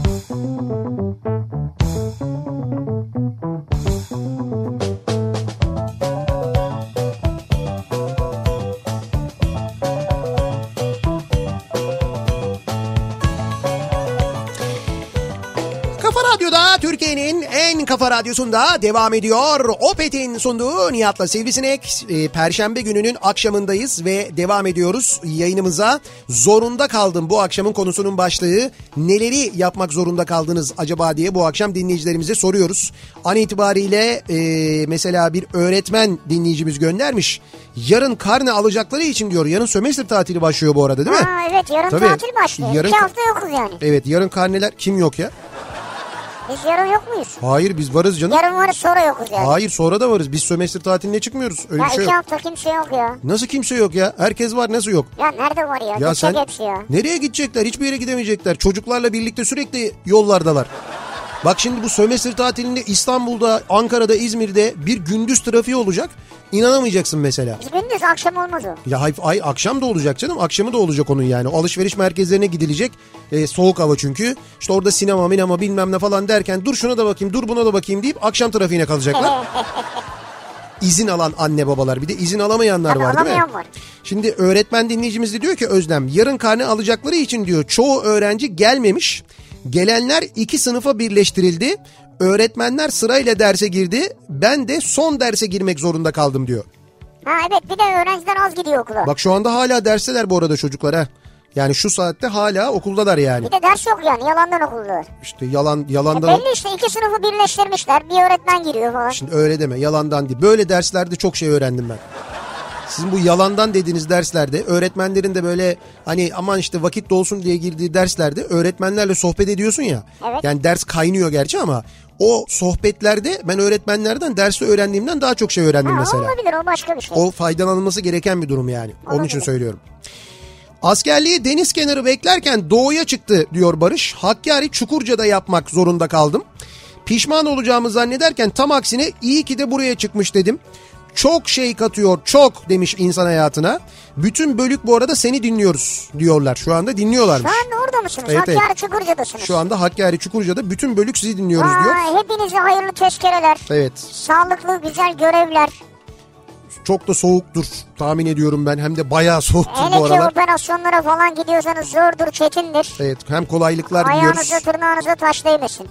Kafa Türkiye'nin en kafa radyosunda devam ediyor. Opet'in sunduğu Nihat'la Sivrisinek. Ee, Perşembe gününün akşamındayız ve devam ediyoruz yayınımıza. Zorunda kaldım bu akşamın konusunun başlığı. Neleri yapmak zorunda kaldınız acaba diye bu akşam dinleyicilerimize soruyoruz. An itibariyle e, mesela bir öğretmen dinleyicimiz göndermiş. Yarın karne alacakları için diyor. Yarın sömestr tatili başlıyor bu arada değil mi? Ha, evet yarın Tabii. tatil başlıyor. Yarın- İki hafta yokuz yani. Evet yarın karneler kim yok ya? Biz yarın yok muyuz? Hayır biz varız canım. Yarın varız sonra yokuz yani. Hayır sonra da varız. Biz sömestr tatiline çıkmıyoruz. Öyle ya bir şey iki yok. hafta kimse yok ya. Nasıl kimse yok ya? Herkes var nasıl yok? Ya nerede var ya? Ya Gidecek sen hepsi ya. nereye gidecekler? Hiçbir yere gidemeyecekler. Çocuklarla birlikte sürekli yollardalar. Bak şimdi bu sömestr tatilinde İstanbul'da, Ankara'da, İzmir'de bir gündüz trafiği olacak. İnanamayacaksın mesela. Gündüz akşam olmaz o. Ya hay, ay akşam da olacak canım. Akşamı da olacak onun yani. Alışveriş merkezlerine gidilecek. Ee, soğuk hava çünkü. İşte orada sinema minema bilmem ne falan derken dur şuna da bakayım dur buna da bakayım deyip akşam trafiğine kalacaklar. [LAUGHS] İzin alan anne babalar bir de izin alamayanlar Tabii var değil mi? var. Şimdi öğretmen dinleyicimiz de diyor ki Özlem yarın karne alacakları için diyor çoğu öğrenci gelmemiş. Gelenler iki sınıfa birleştirildi. Öğretmenler sırayla derse girdi. Ben de son derse girmek zorunda kaldım diyor. Ha evet bir de öğrenciler az gidiyor okula. Bak şu anda hala dersteler bu arada çocuklar ha. Yani şu saatte hala okuldalar yani. Bir de ders yok yani yalandan okuldalar. İşte yalan E yalandan belli işte iki sınıfı birleştirmişler. Bir öğretmen giriyor falan. Şimdi öyle deme yalandan değil. Böyle derslerde çok şey öğrendim ben. Sizin bu yalandan dediğiniz derslerde öğretmenlerin de böyle hani aman işte vakit dolsun diye girdiği derslerde öğretmenlerle sohbet ediyorsun ya. Evet. Yani ders kaynıyor gerçi ama o sohbetlerde ben öğretmenlerden dersi öğrendiğimden daha çok şey öğrendim Ha, mesela. olabilir o başka bir şey. O faydalanılması gereken bir durum yani. Onun için Olabilir. söylüyorum. Askerliği deniz kenarı beklerken doğuya çıktı diyor Barış. Hakkari Çukurca'da yapmak zorunda kaldım. Pişman olacağımı zannederken tam aksine iyi ki de buraya çıkmış dedim. Çok şey katıyor çok demiş insan hayatına. Bütün bölük bu arada seni dinliyoruz diyorlar. Şu anda dinliyorlarmış. Şu anda orada mısınız? Evet, evet. Hakkari Çukurca'dasınız. Şu anda Hakkari Çukurca'da bütün bölük sizi dinliyoruz diyor. Vay, hepinize hayırlı tezkereler. Evet Sağlıklı güzel görevler. çok da soğuktur tahmin ediyorum ben. Hem de bayağı soğuktur Hele bu ki aralar. operasyonlara falan gidiyorsanız zordur çetindir. Evet hem kolaylıklar diliyoruz. Ayağınıza tırnağınıza taş değmesin.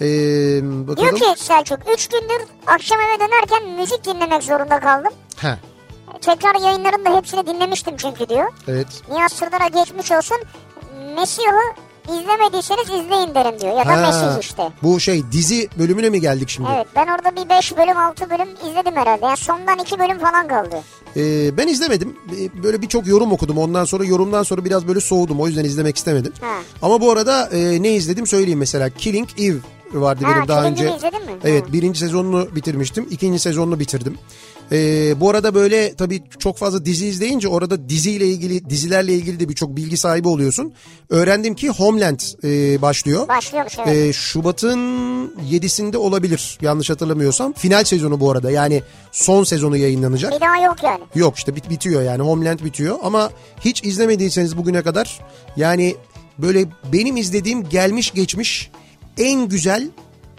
Ee, bakalım. Diyor ki Selçuk 3 gündür akşam eve dönerken müzik dinlemek zorunda kaldım. Ha, Tekrar yayınların da hepsini dinlemiştim çünkü diyor. evet. Nihat Sırdar'a geçmiş olsun. Mesiyo'yu izlemediyseniz izleyin derim diyor. Ya da Ha, mesaj işte. Bu şey dizi bölümüne mi geldik şimdi? Evet ben orada bir 5 bölüm 6 bölüm izledim herhalde. Yani sondan 2 bölüm falan kaldı. Ee, ben izlemedim. Ee, Böyle birçok yorum okudum. Ondan sonra yorumdan sonra biraz böyle soğudum. O yüzden izlemek istemedim. Ha. Ama bu arada e, ne izledim söyleyeyim mesela. Killing Eve vardı Ha, benim daha önce. İzledin mi? Evet Ha. birinci sezonunu bitirmiştim. ikinci sezonunu bitirdim. Ee, bu arada böyle tabii çok fazla dizi izleyince orada diziyle ilgili dizilerle ilgili de birçok bilgi sahibi oluyorsun. Öğrendim ki Homeland e, başlıyor. Başlıyormuş evet. Ee, Şubat'ın 7'sinde olabilir yanlış hatırlamıyorsam. Final sezonu bu arada yani son sezonu yayınlanacak. Bir daha yok yani. Yok işte bit bitiyor yani Homeland bitiyor ama hiç izlemediyseniz bugüne kadar yani böyle benim izlediğim gelmiş geçmiş en güzel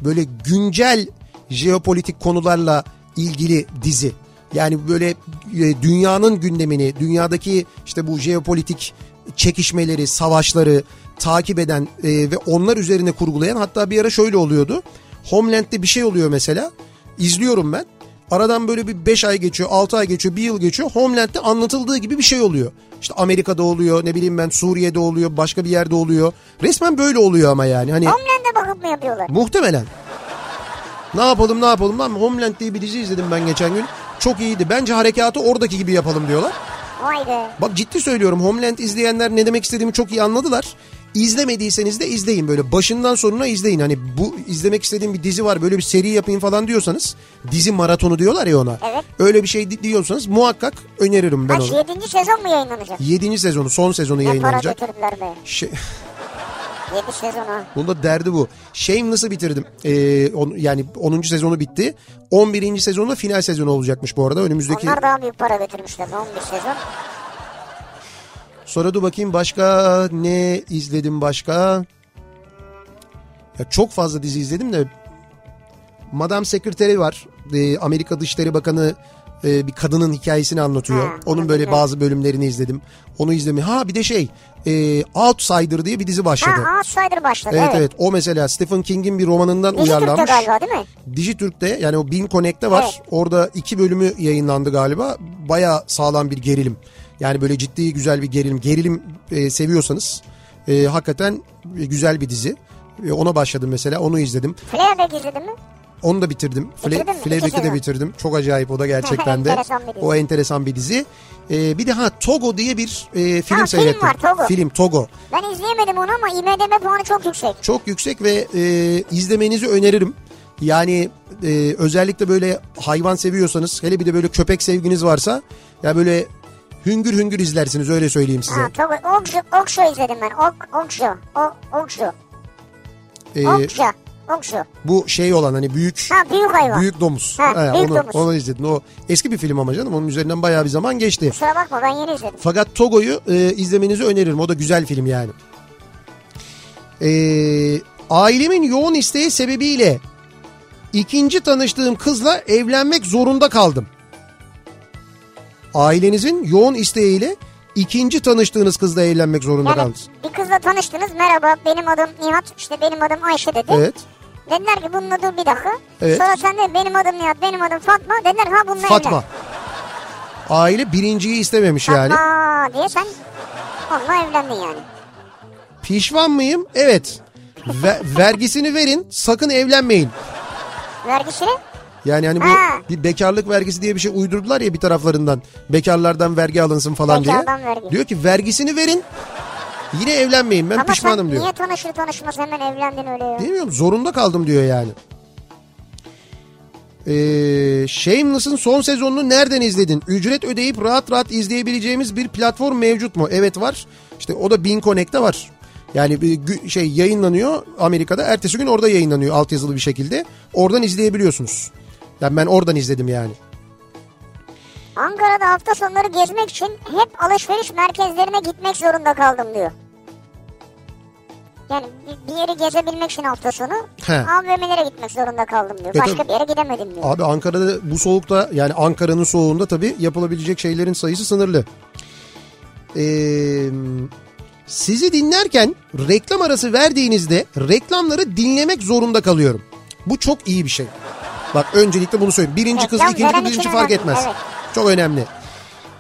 böyle güncel jeopolitik konularla ilgili dizi. Yani böyle e, dünyanın gündemini, dünyadaki işte bu jeopolitik çekişmeleri, savaşları takip eden e, ve onlar üzerine kurgulayan hatta bir ara şöyle oluyordu. Homeland'de bir şey oluyor mesela. İzliyorum ben. Aradan böyle bir 5 ay geçiyor, 6 ay geçiyor, 1 yıl geçiyor. Homeland'de anlatıldığı gibi bir şey oluyor. İşte Amerika'da oluyor, ne bileyim ben Suriye'de oluyor, başka bir yerde oluyor. Resmen böyle oluyor ama yani. Hani Homeland'e bakıp mı yapıyorlar? muhtemelen. Ne yapalım ne yapalım lan Homeland diye bir dizi izledim ben geçen gün. Çok iyiydi. Bence harekatı oradaki gibi yapalım diyorlar. Vay be. Bak ciddi söylüyorum Homeland izleyenler ne demek istediğimi çok iyi anladılar. İzlemediyseniz de izleyin böyle başından sonuna izleyin. Hani bu izlemek istediğim bir dizi var böyle bir seri yapayım falan diyorsanız dizi maratonu diyorlar ya ona. Evet. Öyle bir şey di- diyorsanız muhakkak öneririm ben Kaç onu. 7. sezon mu yayınlanacak? 7. sezonu son sezonu Ne para yayınlanacak. götürdüler be. Şey, [LAUGHS] 7 sezon ha. bunun da derdi bu. Shameless'ı bitirdim. Ee, on, yani 10. sezonu bitti. 11. sezonu da final sezonu olacakmış bu arada. Önümüzdeki Onlar daha büyük para götürmüşler 11 sezon. Sonra dur bakayım başka ne izledim başka? Ya çok fazla dizi izledim de Madame Sekreteri var. Ee, Amerika Dışişleri Bakanı e, bir kadının hikayesini anlatıyor. Ha, Onun onu böyle bazı bölümlerini izledim. Onu izledim. Ha bir de şey e, Outsider diye bir dizi başladı. Ha Outsider başladı Evet, evet. evet o mesela Stephen King'in bir romanından Dijitürk'te uyarlanmış. galiba değil mi? Dijitürk'te yani o Bin Connect'te var. Evet. Orada iki bölümü yayınlandı galiba. Baya sağlam bir gerilim. Yani böyle ciddi güzel bir gerilim. Gerilim e, seviyorsanız e, hakikaten güzel bir dizi. E, ona başladım mesela onu izledim. Fleabag izledin mi? Onu da bitirdim. Fleabag'i de bitirdim. Çok acayip o da gerçekten de. [LAUGHS] Enteresan o enteresan bir dizi. E, bir de ha Togo diye bir e, film Ha, film seyrettim. var, Togo. Film Togo. Ben izleyemedim onu ama IMDB puanı çok yüksek. Çok yüksek ve e, izlemenizi öneririm. Yani e, özellikle böyle hayvan seviyorsanız hele bir de böyle köpek sevginiz varsa ya böyle hüngür hüngür izlersiniz öyle söyleyeyim size. Ha Togo, Okşu, Okşu izledim ben. Ok, Okşu, o, Okşu, E, Okşu, Okşu. bu şey olan hani büyük Ha büyük hayvan. büyük domuz. Ha, He, büyük onu, domuz. onu izledim. O eski bir film ama canım onun üzerinden bayağı bir zaman geçti. Kusura bakma ben yeni izledim. Fakat Togo'yu e, izlemenizi öneririm. O da güzel film yani. E, ailemin yoğun isteği sebebiyle ikinci tanıştığım kızla evlenmek zorunda kaldım. Ailenizin yoğun isteğiyle ikinci tanıştığınız kızla evlenmek zorunda Yani kaldınız. bir kızla tanıştınız. Merhaba benim adım Nihat. işte benim adım Ayşe dedi. Evet. Dediler ki bununla dur bir dakika. Evet. Sonra sen de benim adım Nihat, benim adım Fatma. Dediler ha bununla Fatma. evlen. Aile birinciyi istememiş yani. Fatma diye sen onunla evlendin yani. Pişman mıyım? Evet. Ve- vergisini verin sakın evlenmeyin. Vergisini? Yani hani bu Ha. bir bekarlık vergisi diye bir şey uydurdular ya bir taraflarından. Bekarlardan vergi alınsın falan Bekardan diye. vergi. Diyor ki vergisini verin. Yine evlenmeyin ben Ama pişmanım sen diyor. niye tanışır tanışmaz hemen evlendin öyle ya? Bilmiyorum zorunda kaldım diyor yani. Ee, Shameless'ın son sezonunu nereden izledin? Ücret ödeyip rahat rahat izleyebileceğimiz bir platform mevcut mu? Evet var. İşte o da Bin Connect'te var. Yani bir şey yayınlanıyor Amerika'da. Ertesi gün orada yayınlanıyor altyazılı bir şekilde. Oradan izleyebiliyorsunuz. Yani ben oradan izledim yani. Ankara'da hafta sonları gezmek için hep alışveriş merkezlerine gitmek zorunda kaldım diyor. Yani bir- yeri gezebilmek için hafta sonu. AVM'lere gitmek zorunda kaldım diyor. E Başka tabii. bir yere gidemedim diyor. Abi Ankara'da bu soğukta yani Ankara'nın soğuğunda tabii yapılabilecek şeylerin sayısı sınırlı. Ee, sizi dinlerken reklam arası verdiğinizde reklamları dinlemek zorunda kalıyorum. Bu çok iyi bir şey. Bak öncelikle bunu söyleyeyim. Birinci kız, Reklam ikinci kız, birinci fark etmez. evet. Çok önemli.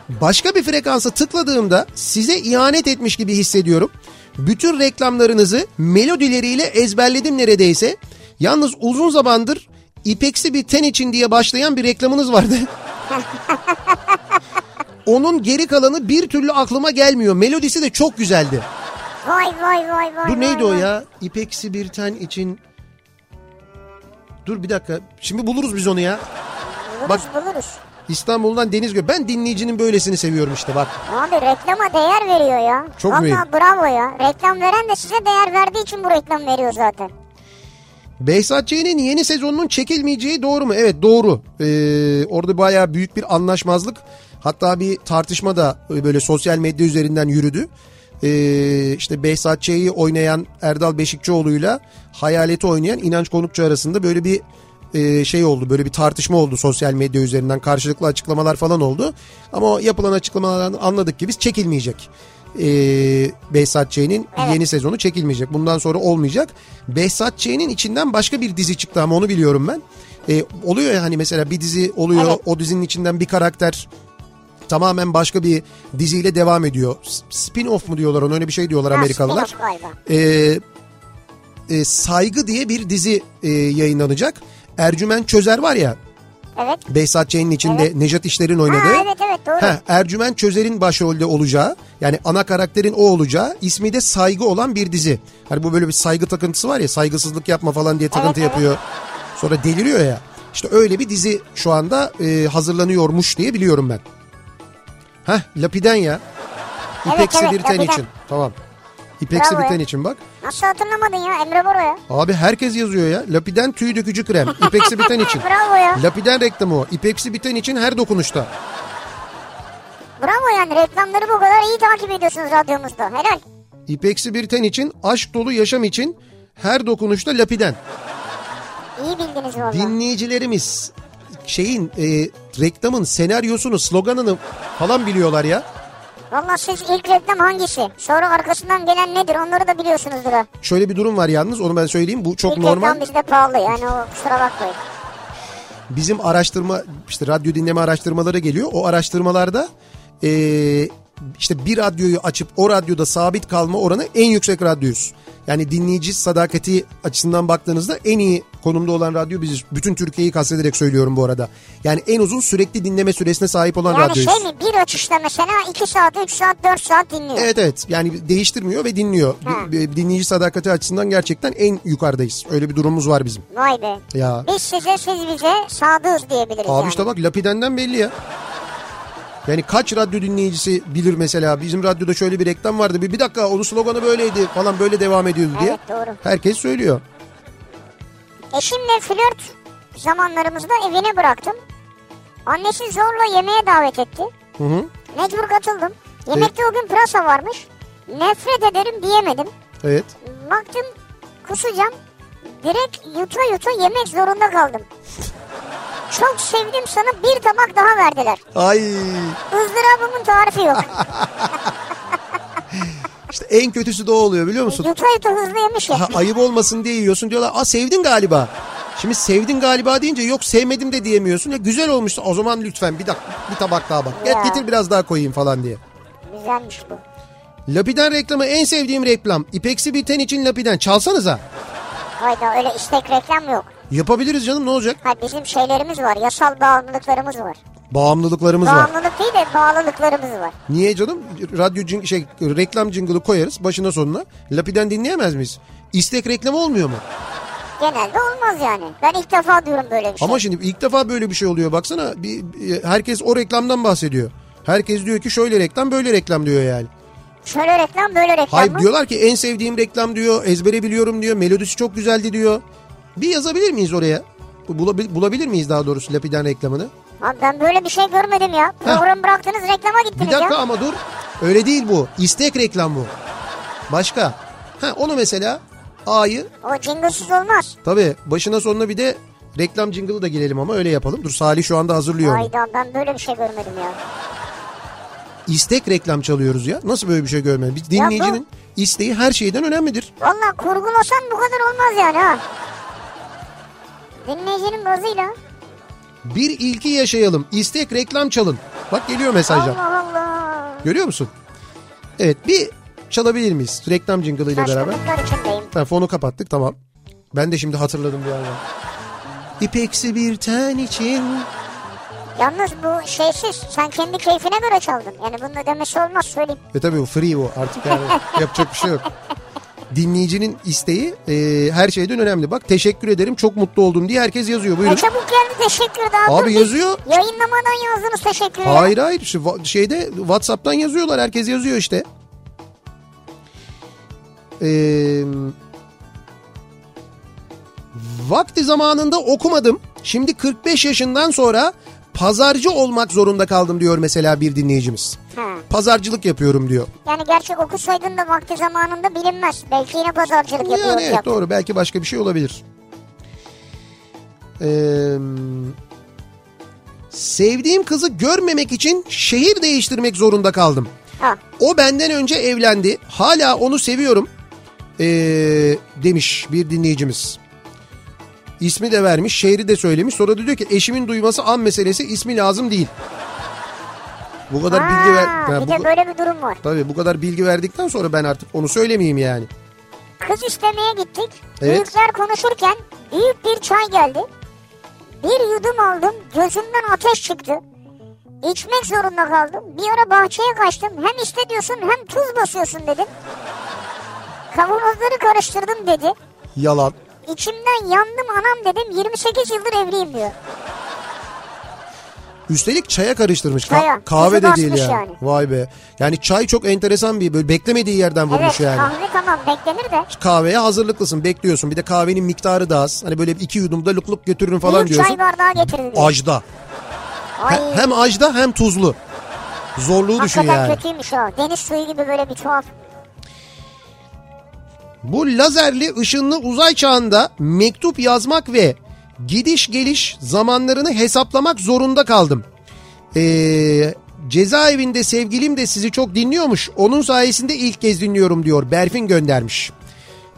Başka bir frekansa tıkladığımda size ihanet etmiş gibi hissediyorum. Bütün reklamlarınızı melodileriyle ezberledim neredeyse. Yalnız uzun zamandır ipeksi bir ten için diye başlayan bir reklamınız vardı. [LAUGHS] Onun geri kalanı bir türlü aklıma gelmiyor. Melodisi de çok güzeldi. Vay vay vay vay. Dur neydi vay o ya? İpeksi bir ten için... Dur bir dakika. Şimdi buluruz biz onu ya. Buluruz Bak- buluruz. İstanbul'dan Deniz Gö. Ben dinleyicinin böylesini seviyorum işte bak. Abi reklama değer veriyor ya. Çok Vallahi mühim. bravo ya. Reklam veren de size değer verdiği için bu reklam veriyor zaten. Behzat Ç'nin yeni sezonunun çekilmeyeceği doğru mu? Evet doğru. Ee, orada bayağı büyük bir anlaşmazlık. Hatta bir tartışma da böyle sosyal medya üzerinden yürüdü. Ee, işte Behzat Ç'yi oynayan Erdal Beşikçioğlu'yla Hayalet'i oynayan İnanç Konukçu arasında böyle bir e, şey oldu. Böyle bir tartışma oldu sosyal medya üzerinden. Karşılıklı açıklamalar falan oldu. Ama o yapılan açıklamalardan anladık ki biz çekilmeyecek. Ee, Behzat Ç'nin Evet. yeni sezonu çekilmeyecek. Bundan sonra olmayacak. Behzat Ç'nin içinden başka bir dizi çıktı ama onu biliyorum ben. Ee, oluyor ya hani mesela bir dizi oluyor. Evet. O dizinin içinden bir karakter tamamen başka bir diziyle devam ediyor. Spin-off mu diyorlar ona öyle bir şey diyorlar Ha, Amerikalılar. Ee, e, Saygı diye bir dizi e, yayınlanacak. Ercüment Çözer var ya Evet. Behzat Ç'nin içinde Evet. Nejat İşler'in Ha, oynadığı. evet evet doğru. Heh, Ercüment Çözer'in başrolde olacağı yani ana karakterin o olacağı ismi de saygı olan bir dizi. Hani bu böyle bir saygı takıntısı var ya saygısızlık yapma falan diye takıntı Evet, evet. yapıyor. Sonra deliriyor ya. İşte öyle bir dizi şu anda e, hazırlanıyormuş diye biliyorum ben. Heh Lapiden ya. Evet, İpeksi evet, bir ten Lapiden. için. Tamam. İpeksi Bravo bir ya. ten için bak. Nasıl hatırlamadın ya Emre Bora ya? Abi herkes yazıyor ya. Lapiden tüy dökücü krem. İpeksi biten için. [LAUGHS] Bravo ya. Lapiden reklamı o. İpeksi biten için her dokunuşta. Bravo yani reklamları bu kadar iyi takip ediyorsunuz radyomuzda. Helal. İpeksi bir ten için, aşk dolu yaşam için her dokunuşta lapiden. İyi bildiniz valla. Dinleyicilerimiz şeyin e, reklamın senaryosunu, sloganını falan biliyorlar ya. Valla siz ilk reklam hangisi? Sonra arkasından gelen nedir onları da biliyorsunuzdur ha. Şöyle bir durum var yalnız onu ben söyleyeyim. Bu çok İlk normal. reklam bizde pahalı yani o kusura bakmayın. Bizim araştırma işte radyo dinleme araştırmaları geliyor. O araştırmalarda e, işte bir radyoyu açıp o radyoda sabit kalma oranı en yüksek radyoyuz. Yani dinleyici sadakati açısından baktığınızda en iyi konumda olan radyo biziz. Bütün Türkiye'yi kastederek söylüyorum bu arada. Yani en uzun sürekli dinleme süresine sahip olan Yani radyoyuz. şey mi bir açışta mesela 2 saat 3 saat 4 saat dinliyor. Evet evet yani değiştirmiyor ve dinliyor. Ha. Di- Dinleyici sadakati açısından gerçekten en yukarıdayız. Öyle bir durumumuz var bizim. Vay be. Ya. Biz size siz bize sadığız diyebiliriz Abi yani. işte bak Lapiden'den belli ya. Yani kaç radyo dinleyicisi bilir mesela bizim radyoda şöyle bir reklam vardı. Bir, bir dakika onun sloganı böyleydi falan böyle devam ediyordu diye. Evet, doğru. Herkes söylüyor. Eşimle flört zamanlarımızda evine bıraktım. Annesi zorla yemeğe davet etti. Hı hı. Mecbur katıldım. Yemekte o gün pırasa varmış. Nefret ederim diyemedim. Evet. Baktım kusacağım. Direkt yuta yuta yemek zorunda kaldım. Çok sevdim sana bir tabak daha verdiler. Ay Izdırabımın tarifi yok. [LAUGHS] işte en kötüsü de o oluyor biliyor musun? yuta yuta hızlı yemiş ya. Ha, ayıp olmasın diye yiyorsun diyorlar. Aa sevdin galiba. Şimdi sevdin galiba deyince yok sevmedim de diyemiyorsun. Ya güzel olmuş o zaman lütfen bir dakika bir tabak daha bak. Ya. getir biraz daha koyayım falan diye. Güzelmiş bu. Lapiden reklamı en sevdiğim reklam. İpeksi bir ten için Lapiden. Çalsanıza. Hayda öyle istek reklam yok. Yapabiliriz canım ne olacak? Ha bizim şeylerimiz var. Yasal bağımlılıklarımız var. Bağımlılıklarımız var. Bağımlılık değil de bağlılıklarımız var. Niye canım? Radyo cing- şey reklam jingle'ı koyarız başına sonuna. Lapiden dinleyemez miyiz? İstek reklamı olmuyor mu? Genelde olmaz yani. Ben ilk defa diyorum böyle bir şey. Ama şimdi ilk defa böyle bir şey oluyor. Baksana bir, herkes o reklamdan bahsediyor. Herkes diyor ki şöyle reklam böyle reklam diyor yani. Şöyle reklam böyle reklam Hayır mı? diyorlar ki en sevdiğim reklam diyor. Ezbere biliyorum diyor. Melodisi çok güzeldi diyor. Bir yazabilir miyiz oraya? Bulabil- bulabilir miyiz daha doğrusu Lapiden reklamını? Abi ben böyle bir şey görmedim ya. Program bıraktınız reklama Bir gittiniz dakika ya. ama dur. Öyle değil bu. İstek reklam bu. Başka. Ha onu mesela A'yı O jinglesiz olmaz. tabii başına sonuna bir de reklam jingle'ı da girelim ama öyle yapalım. Dur Salih şu anda hazırlıyor onu. Hayda ben böyle bir şey görmedim ya. İstek reklam çalıyoruz ya. Nasıl böyle bir şey görmedim? Biz dinleyicinin isteği her şeyden önemlidir. Valla kurgulasan bu kadar olmaz yani ha. Dinleyicinin gazıyla. Bir ilki yaşayalım. İstek reklam çalın. Bak geliyor mesajlar. Allah Allah. Görüyor musun? Evet bir çalabilir miyiz? Reklam jingle ile beraber. Tamam fonu kapattık tamam. Ben de şimdi hatırladım bir anda. İpeksi bir ten için. Yalnız bu şeysiz. Sen kendi keyfine göre çaldın. Yani bunun ödemesi olmaz söyleyeyim. Ve tabii o free o artık yani [LAUGHS] yapacak bir şey yok. Dinleyicinin isteği e, her şeyden önemli. Bak teşekkür ederim çok mutlu oldum diye herkes yazıyor. Buyurun. çabuk geldi teşekkür daha. Abi dur yazıyor. Yayınlamadan yazdınız teşekkür ederim. Hayır hayır şu şeyde Whatsapp'tan yazıyorlar herkes yazıyor işte. Ee, vakti zamanında okumadım. Şimdi 45 yaşından sonra pazarcı olmak zorunda kaldım diyor mesela bir dinleyicimiz. Ha. Pazarcılık yapıyorum diyor. Yani gerçek okusaydın da vakti zamanında bilinmez. Belki yine pazarcılık Yani yapıyor evet olacak. doğru belki başka bir şey olabilir. Ee, sevdiğim kızı görmemek için şehir değiştirmek zorunda kaldım. Ha. O benden önce evlendi. Hala onu seviyorum. Ee, demiş bir dinleyicimiz. İsmi de vermiş, şehri de söylemiş. Sonra da diyor ki eşimin duyması an meselesi ismi lazım değil. Bu kadar bilgi ver. Ha, bir bu- de böyle bir durum var. Tabii bu kadar bilgi verdikten sonra ben artık onu söylemeyeyim yani. Kız istemeye gittik. Evet. Büyükler konuşurken büyük bir çay geldi. Bir yudum aldım. Gözümden ateş çıktı. İçmek zorunda kaldım. Bir ara bahçeye kaçtım. Hem iste diyorsun hem tuz basıyorsun dedim. Kavanozları karıştırdım dedi. Yalan. İçimden yandım anam dedim. 28 yıldır evliyim diyor. Üstelik çaya karıştırmış. Ka- Çaya. kahve de değil yani. yani. Vay be. Yani çay çok enteresan bir böyle beklemediği yerden vurmuş Evet yani. kahve tamam beklenir de. Kahveye hazırlıklısın bekliyorsun. Bir de kahvenin miktarı da az. Hani böyle iki yudumda lık lık götürürüm falan Büyük diyorsun. çay bardağı getirdi diyor. Ajda. Ay, He- Hem ajda hem tuzlu. Zorluğu düşün hakikaten yani. kötüymüş o. Deniz suyu gibi böyle bir tuhaf. Bu lazerli ışınlı uzay çağında mektup yazmak ve gidiş geliş zamanlarını hesaplamak zorunda kaldım. Ee, cezaevinde sevgilim de sizi çok dinliyormuş. Onun sayesinde ilk kez dinliyorum diyor. Berfin göndermiş.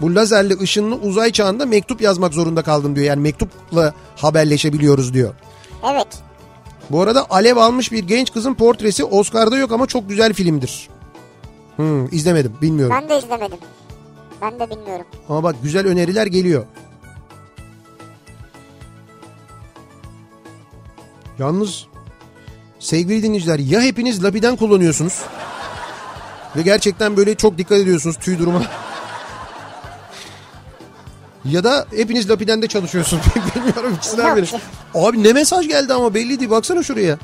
Bu lazerli ışınlı uzay çağında mektup yazmak zorunda kaldım diyor. Yani mektupla haberleşebiliyoruz diyor. Evet. Bu arada alev almış bir genç kızın portresi Oscar'da yok ama çok güzel filmdir. Hmm, izlemedim bilmiyorum. Ben de izlemedim. Ben de bilmiyorum. Ama bak güzel öneriler geliyor. Yalnız sevgili dinleyiciler ya hepiniz lapiden kullanıyorsunuz ve gerçekten böyle çok dikkat ediyorsunuz tüy duruma. ya da hepiniz lapiden de çalışıyorsunuz. [LAUGHS] Bilmiyorum ikisinden biri. Abi ne mesaj geldi ama belli değil baksana şuraya.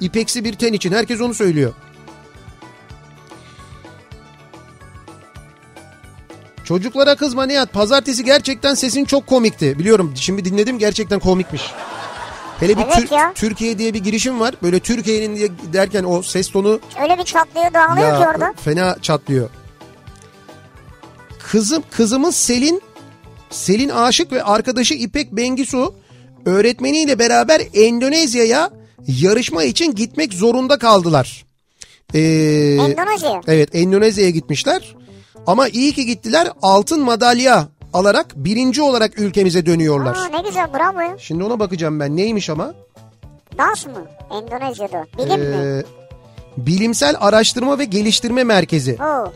İpeksi bir ten için herkes onu söylüyor. Çocuklara kızma Nihat. Pazartesi gerçekten sesin çok komikti. Biliyorum şimdi dinledim gerçekten komikmiş. Hele bir Evet Tür- ya. Türkiye diye bir girişim var. Böyle Türkiye'nin diye derken o ses tonu Öyle bir çatlıyor dağılıyor ki orada. fena çatlıyor. Kızım kızımız Selin Selin Aşık ve arkadaşı İpek Bengisu öğretmeniyle beraber Endonezya'ya yarışma için gitmek zorunda kaldılar. Ee, Endonezya. Evet Endonezya'ya gitmişler. Ama iyi ki gittiler altın madalya alarak birinci olarak ülkemize dönüyorlar. Aa, ne güzel bravo. Şimdi ona bakacağım ben neymiş ama. Dans mı? Endonezya'da. Bilim mi? Ee, Bilimsel Araştırma ve Geliştirme Merkezi. Oo.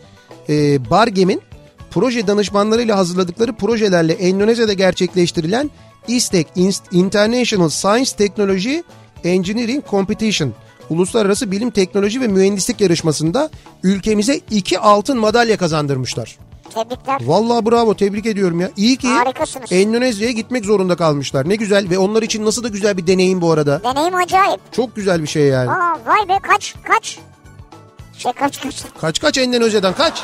e, Bargem'in proje danışmanlarıyla hazırladıkları projelerle Endonezya'da gerçekleştirilen İSTEC Inst- International Science Technology Engineering Competition Uluslararası Bilim Teknoloji ve Mühendislik Yarışması'nda ülkemize iki altın madalya kazandırmışlar. Tebrikler. Vallahi bravo tebrik ediyorum ya. İyi ki Harikasınız. Endonezya'ya gitmek zorunda kalmışlar. Ne güzel ve onlar için nasıl da güzel bir deneyim bu arada. Deneyim acayip. Çok güzel bir şey yani. Aa vay be kaç kaç. Şey kaç kaç. Kaç kaç Endonezya'dan kaç.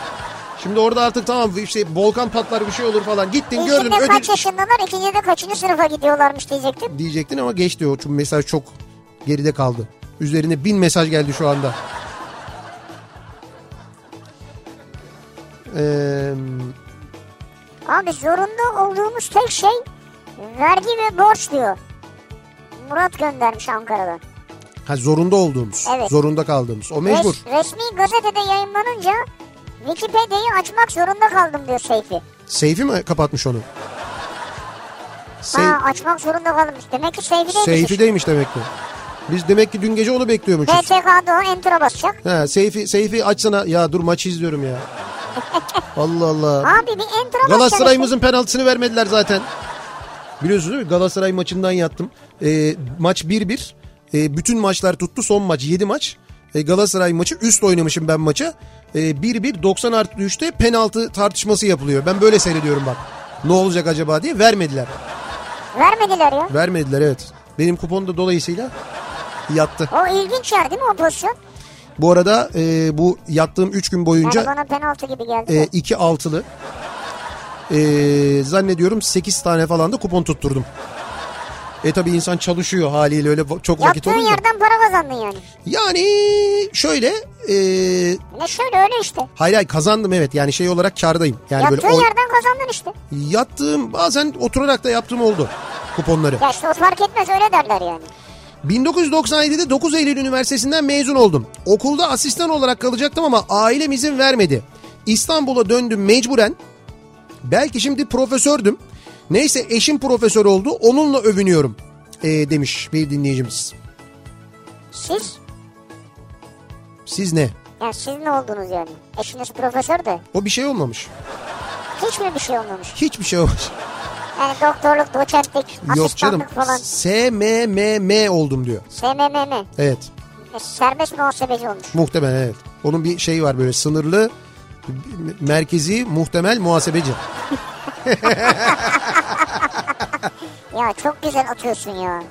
Şimdi orada artık tamam işte volkan patlar bir şey olur falan. Gittin gördün İlkinde ödül kaç yaşındalar ikincide kaçıncı sınıfa gidiyorlarmış diyecektim. diyecektin ama geçti o. Çünkü mesaj çok geride kaldı. Üzerine bin mesaj geldi şu anda. Ee, Abi zorunda olduğumuz tek şey vergi ve borç diyor. Murat göndermiş Ankara'dan. ha, zorunda olduğumuz, Evet. zorunda kaldığımız. O mecbur. Res- resmi gazetede yayınlanınca Wikipedia'yı açmak zorunda kaldım diyor Seyfi. Seyfi mi kapatmış onu? Sey- Ha açmak zorunda kaldım. Demek ki Seyfi değilmiş. Seyfi'deymiş demek ki. Biz demek ki dün gece onu bekliyormuşuz. PTK'da o enter'a basacak. Ha, Seyfi, Seyfi açsana. Ya dur maçı izliyorum ya. [LAUGHS] Allah Allah. Abi bir entra Galatasaray'ımızın penaltısını vermediler zaten. Biliyorsunuz değil mi? Galatasaray maçından yattım. Ee, maç 1-1. Ee, bütün maçlar tuttu. Son maç 7 maç. Ee, Galatasaray maçı üst oynamışım ben maça. Ee, 1-1 90 artı 3'te penaltı tartışması yapılıyor. Ben böyle seyrediyorum bak. Ne olacak acaba diye vermediler. Vermediler ya. Vermediler evet. Benim kupon da dolayısıyla yattı. O ilginç yer değil mi o pozisyon? Bu arada e, bu yattığım 3 gün boyunca Yani bana penaltı gibi geldi. e, iki altılı. E, zannediyorum 8 tane falan da kupon tutturdum. E tabi insan çalışıyor haliyle öyle çok vakit Yaptığın olunca. yerden para kazandın yani. Yani şöyle e, Ne şöyle öyle işte. hayır hayır kazandım evet yani şey olarak kardayım. Yani Yaptığın böyle o, yerden kazandın işte. yattığım bazen oturarak da yaptığım oldu kuponları. Ya işte o fark etmez öyle derler yani. 1997'de 9 Eylül Üniversitesi'nden mezun oldum. Okulda asistan olarak kalacaktım ama ailem izin vermedi. İstanbul'a döndüm mecburen. Belki şimdi profesördüm. Neyse eşim profesör oldu. Onunla övünüyorum. Ee, demiş bir dinleyicimiz. Siz? Siz ne? Yani siz ne oldunuz yani? Eşiniz profesör de. O bir şey olmamış. Hiç mi bir şey olmamış? Hiçbir şey olmamış. Yani doktorluk, doçentlik, Yok canım. falan. SMMM oldum diyor. SMMM. Evet. E, Serbest muhasebeci olmuş. Muhtemelen evet. Onun bir şeyi var böyle sınırlı merkezi muhtemel muhasebeci. [LAUGHS] Ya çok güzel atıyorsun ya.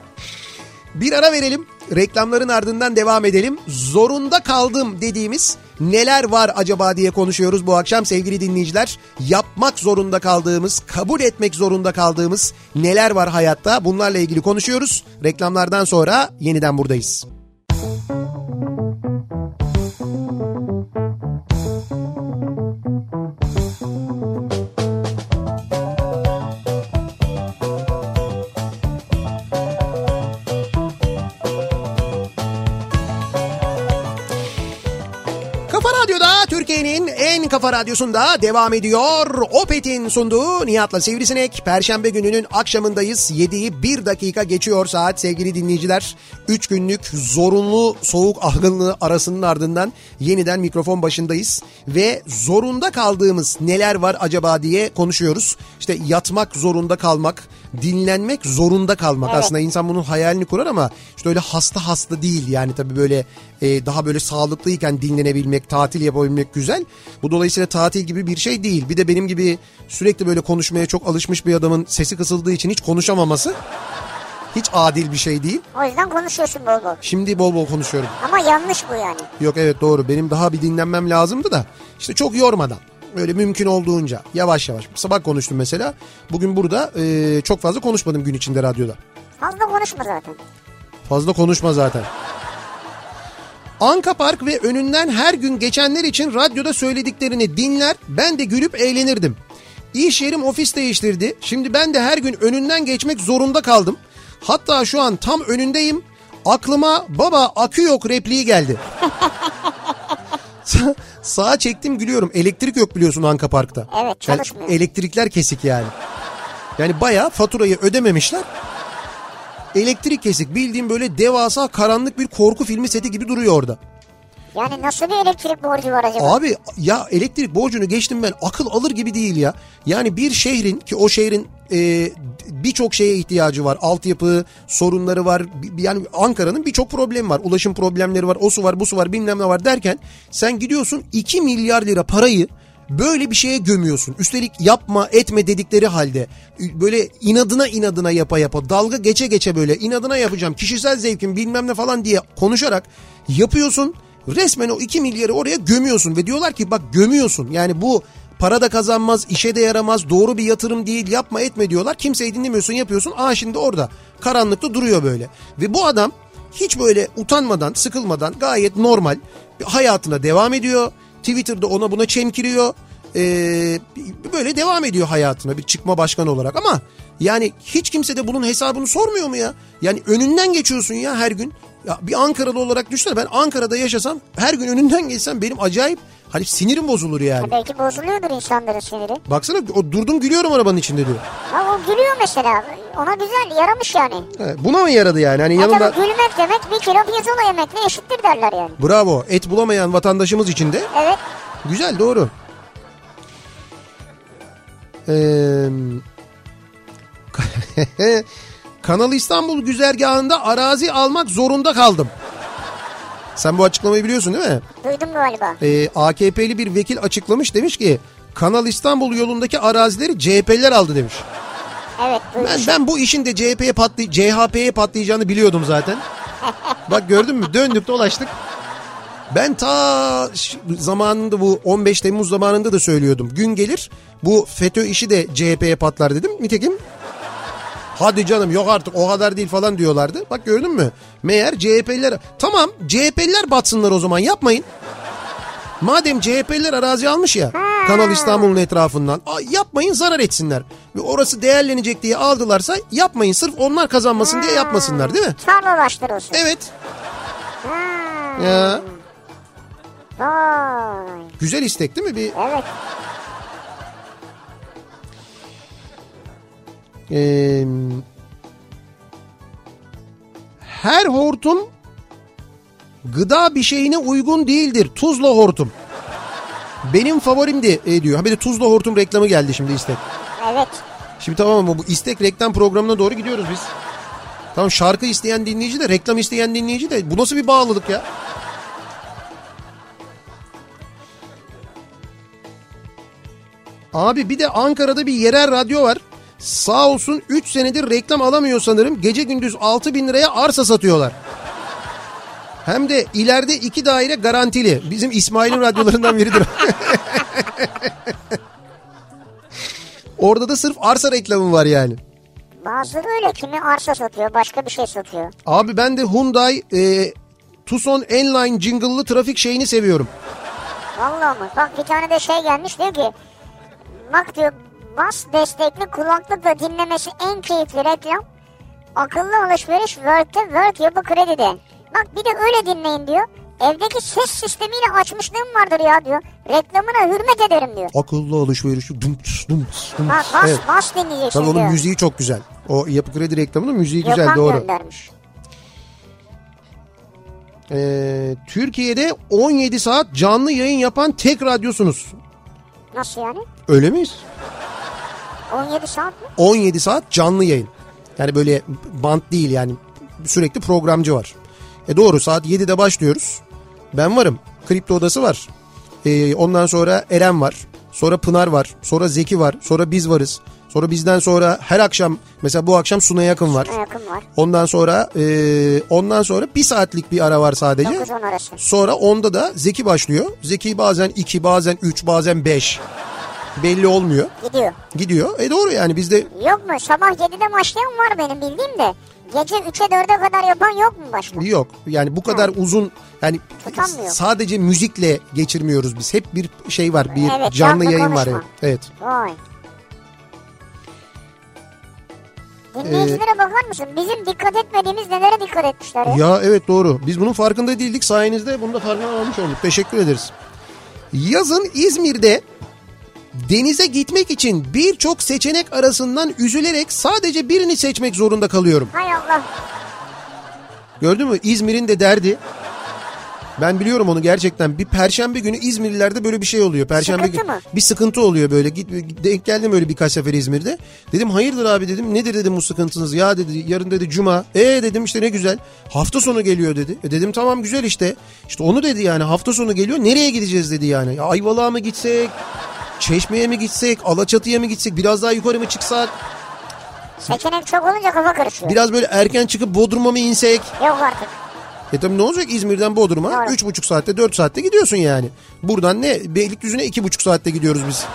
Bir ara verelim. Reklamların ardından devam edelim. Zorunda kaldım dediğimiz neler var acaba diye konuşuyoruz bu akşam sevgili dinleyiciler. Yapmak zorunda kaldığımız, kabul etmek zorunda kaldığımız neler var hayatta bunlarla ilgili konuşuyoruz. Reklamlardan sonra yeniden buradayız. Kafa radyosunda devam ediyor. Opet'in sunduğu Nihat'la Sivrisinek. Perşembe gününün akşamındayız. 7'yi 1 dakika geçiyor saat sevgili dinleyiciler. 3 günlük zorunlu soğuk algınlığı arasının ardından yeniden mikrofon başındayız. Ve zorunda kaldığımız neler var acaba diye konuşuyoruz. İşte yatmak zorunda kalmak, dinlenmek zorunda kalmak. Evet. Aslında insan bunun hayalini kurar ama işte öyle hasta hasta değil. Yani tabii böyle e, daha böyle sağlıklıyken dinlenebilmek, tatil yapabilmek güzel. Bu dolayısıyla tatil gibi bir şey değil. Bir de benim gibi sürekli böyle konuşmaya çok alışmış bir adamın sesi kısıldığı için hiç konuşamaması hiç adil bir şey değil. O yüzden konuşuyorsun bol bol. Şimdi bol bol konuşuyorum. Ama yanlış bu yani. Yok evet doğru benim daha bir dinlenmem lazımdı da işte çok yormadan. Öyle mümkün olduğunca yavaş yavaş. Sabah konuştum mesela. Bugün burada e, çok fazla konuşmadım gün içinde radyoda. Fazla konuşma zaten. Fazla konuşma zaten. Anka Park ve önünden her gün geçenler için radyoda söylediklerini dinler ben de gülüp eğlenirdim. İş yerim ofis değiştirdi. Şimdi ben de her gün önünden geçmek zorunda kaldım. Hatta şu an tam önündeyim. Aklıma baba akü yok repliği geldi. [LAUGHS] Sa- Sağa çektim gülüyorum. Elektrik yok biliyorsun Anka Park'ta. Evet, çalışmıyor. Yani elektrikler kesik yani. Yani bayağı faturayı ödememişler. Elektrik kesik bildiğim böyle devasa karanlık bir korku filmi seti gibi duruyor orada. Yani nasıl bir elektrik borcu var acaba? Abi ya elektrik borcunu geçtim ben akıl alır gibi değil ya. Yani bir şehrin ki o şehrin e, birçok şeye ihtiyacı var. Altyapı sorunları var. Yani Ankara'nın birçok problemi var. Ulaşım problemleri var. O su var bu su var bilmem ne var derken sen gidiyorsun 2 milyar lira parayı böyle bir şeye gömüyorsun. Üstelik yapma etme dedikleri halde böyle inadına inadına yapa yapa dalga geçe geçe böyle inadına yapacağım kişisel zevkim bilmem ne falan diye konuşarak yapıyorsun. Resmen o 2 milyarı oraya gömüyorsun ve diyorlar ki bak gömüyorsun. Yani bu para da kazanmaz, işe de yaramaz, doğru bir yatırım değil, yapma etme diyorlar. Kimseyi dinlemiyorsun, yapıyorsun. Aa şimdi orada karanlıkta duruyor böyle. Ve bu adam hiç böyle utanmadan, sıkılmadan gayet normal hayatına devam ediyor. Twitter'da ona buna çemkiriyor. Ee, böyle devam ediyor hayatına bir çıkma başkan olarak ama yani hiç kimse de bunun hesabını sormuyor mu ya? Yani önünden geçiyorsun ya her gün. Ya bir Ankaralı olarak düşünsene ben Ankara'da yaşasam her gün önünden geçsem benim acayip hani sinirim bozulur yani. Ha, belki bozuluyordur insanların siniri. Baksana o durdum gülüyorum arabanın içinde diyor. Ha o gülüyor mesela. Ona güzel yaramış yani. He, buna mı yaradı yani? Hani Ya yanında tabii gülmek demek bir kilo pirzola yemekle eşittir derler yani. bravo et bulamayan vatandaşımız için de Evet. güzel doğru. Ee, Kanal İstanbul güzergahında arazi almak zorunda kaldım. Sen bu açıklamayı biliyorsun değil mi? Duydum galiba. Ee, AKP'li bir vekil açıklamış demiş ki Kanal İstanbul yolundaki arazileri CHP'liler aldı demiş. Evet Ben, duydum. ben bu işin de CHP'ye patlay CHP'ye patlayacağını biliyordum zaten. [LAUGHS] Bak gördün mü döndük dolaştık. Ben ta zamanında bu 15 Temmuz zamanında da söylüyordum. Gün gelir bu FETÖ işi de CHP'ye patlar dedim. Nitekim hadi canım yok artık o kadar değil falan diyorlardı. Bak gördün mü? Meğer CHP'liler tamam CHP'liler batsınlar o zaman yapmayın. Madem CHP'liler arazi almış ya Kanal İstanbul'un etrafından yapmayın zarar etsinler. Ve orası değerlenecek diye aldılarsa yapmayın sırf onlar kazanmasın diye yapmasınlar değil mi? Tarlalaştırılsın. Evet. Ha, Ya. Vay. Güzel istek değil mi? Bir Evet. Ee, her hortum gıda bir şeyine uygun değildir. Tuzla hortum. Benim favorimdi e, diyor. Ha bir de tuzla hortum reklamı geldi şimdi istek. Evet. Şimdi tamam ama bu istek reklam programına doğru gidiyoruz biz. Tamam şarkı isteyen dinleyici de reklam isteyen dinleyici de bu nasıl bir bağlılık ya? Abi bir de Ankara'da bir yerel radyo var. Sağ olsun 3 senedir reklam alamıyor sanırım. Gece gündüz 6 bin liraya arsa satıyorlar. Hem de ileride iki daire garantili. Bizim İsmail'in radyolarından biridir. [LAUGHS] Orada da sırf arsa reklamı var yani. Bazıları öyle kimi arsa satıyor başka bir şey satıyor. Abi ben de Hyundai e, Tucson Enline jingle'lı trafik şeyini seviyorum. Vallahi mı? Bak bir tane de şey gelmiş diyor ki bak diyor bas destekli kulaklıkla dinlemesi en keyifli reklam. Akıllı alışveriş World'de World yapı kredide. Bak bir de öyle dinleyin diyor. Evdeki ses sistemiyle açmışlığım vardır ya diyor. Reklamına hürmet ederim diyor. Akıllı alışveriş. Dum tıs, dum tıs, dum Bak bas Evet. bas dinleyeceksin Tabii onun diyor. müziği çok güzel. O yapı kredi reklamının müziği güzel Gökhan doğru. göndermiş. Ee, Türkiye'de 17 saat canlı yayın yapan tek radyosunuz. Nasıl yani? Öyle miyiz? 17 saat mi? 17 saat canlı yayın. Yani böyle band değil yani sürekli programcı var. E doğru saat 7'de başlıyoruz. Ben varım. Kripto odası var. Ee, ondan sonra Eren var. Sonra Pınar var. Sonra Zeki var. Sonra biz varız. Sonra bizden sonra her akşam mesela bu akşam Suna Yakın var. Ne yakın var. Ondan sonra e, ondan sonra bir saatlik bir ara var sadece. 9-10 arası. Sonra onda da Zeki başlıyor. Zeki bazen 2 bazen 3 bazen 5 belli olmuyor. Gidiyor. Gidiyor. E doğru yani bizde Yok mu? Sabah 7'de başlayan var benim bildiğim de. Gece 3'e 4'e kadar yapan yok mu başka? yok. Yani bu kadar uzun yani Tutamıyor. sadece müzikle geçirmiyoruz biz. Hep bir şey var. Bir Evet, canlı canlı yayın var. konuşma. Evet. Vay. Dinleyicilere bakar mısın? Bizim dikkat etmediğimiz nelere dikkat etmişler ya. Ya evet doğru. Biz bunun farkında değildik. Sayenizde bunu da farkına varmış olduk. Teşekkür ederiz. Yazın İzmir'de denize gitmek için birçok seçenek arasından üzülerek sadece birini seçmek zorunda kalıyorum. Hay Allah. Gördün mü? İzmir'in de derdi. Ben biliyorum onu gerçekten. Bir perşembe günü İzmirlilerde böyle bir şey oluyor. Perşembe Sıkıntı günü mı? bir sıkıntı oluyor böyle. Git denk geldim öyle birkaç sefer İzmir'de. Dedim hayırdır abi dedim. Nedir dedim bu sıkıntınız? Ya dedi yarın dedi cuma. E dedim işte ne güzel. Hafta sonu geliyor dedi. E dedim tamam güzel işte. İşte onu dedi yani hafta sonu geliyor. Nereye gideceğiz dedi yani. Ya Ayvalık'a mı gitsek? Çeşme'ye mi gitsek? Alaçatı'ya mı gitsek? Biraz daha yukarı mı çıksak? Seçenek çok olunca kafa karışıyor. Biraz böyle erken çıkıp Bodrum'a mı insek? Yok artık. E tabii ne olacak İzmir'den Bodrum'a Doğru. üç buçuk saatte dört saatte gidiyorsun yani. Buradan ne Beylikdüzü'ne iki buçuk saatte gidiyoruz biz.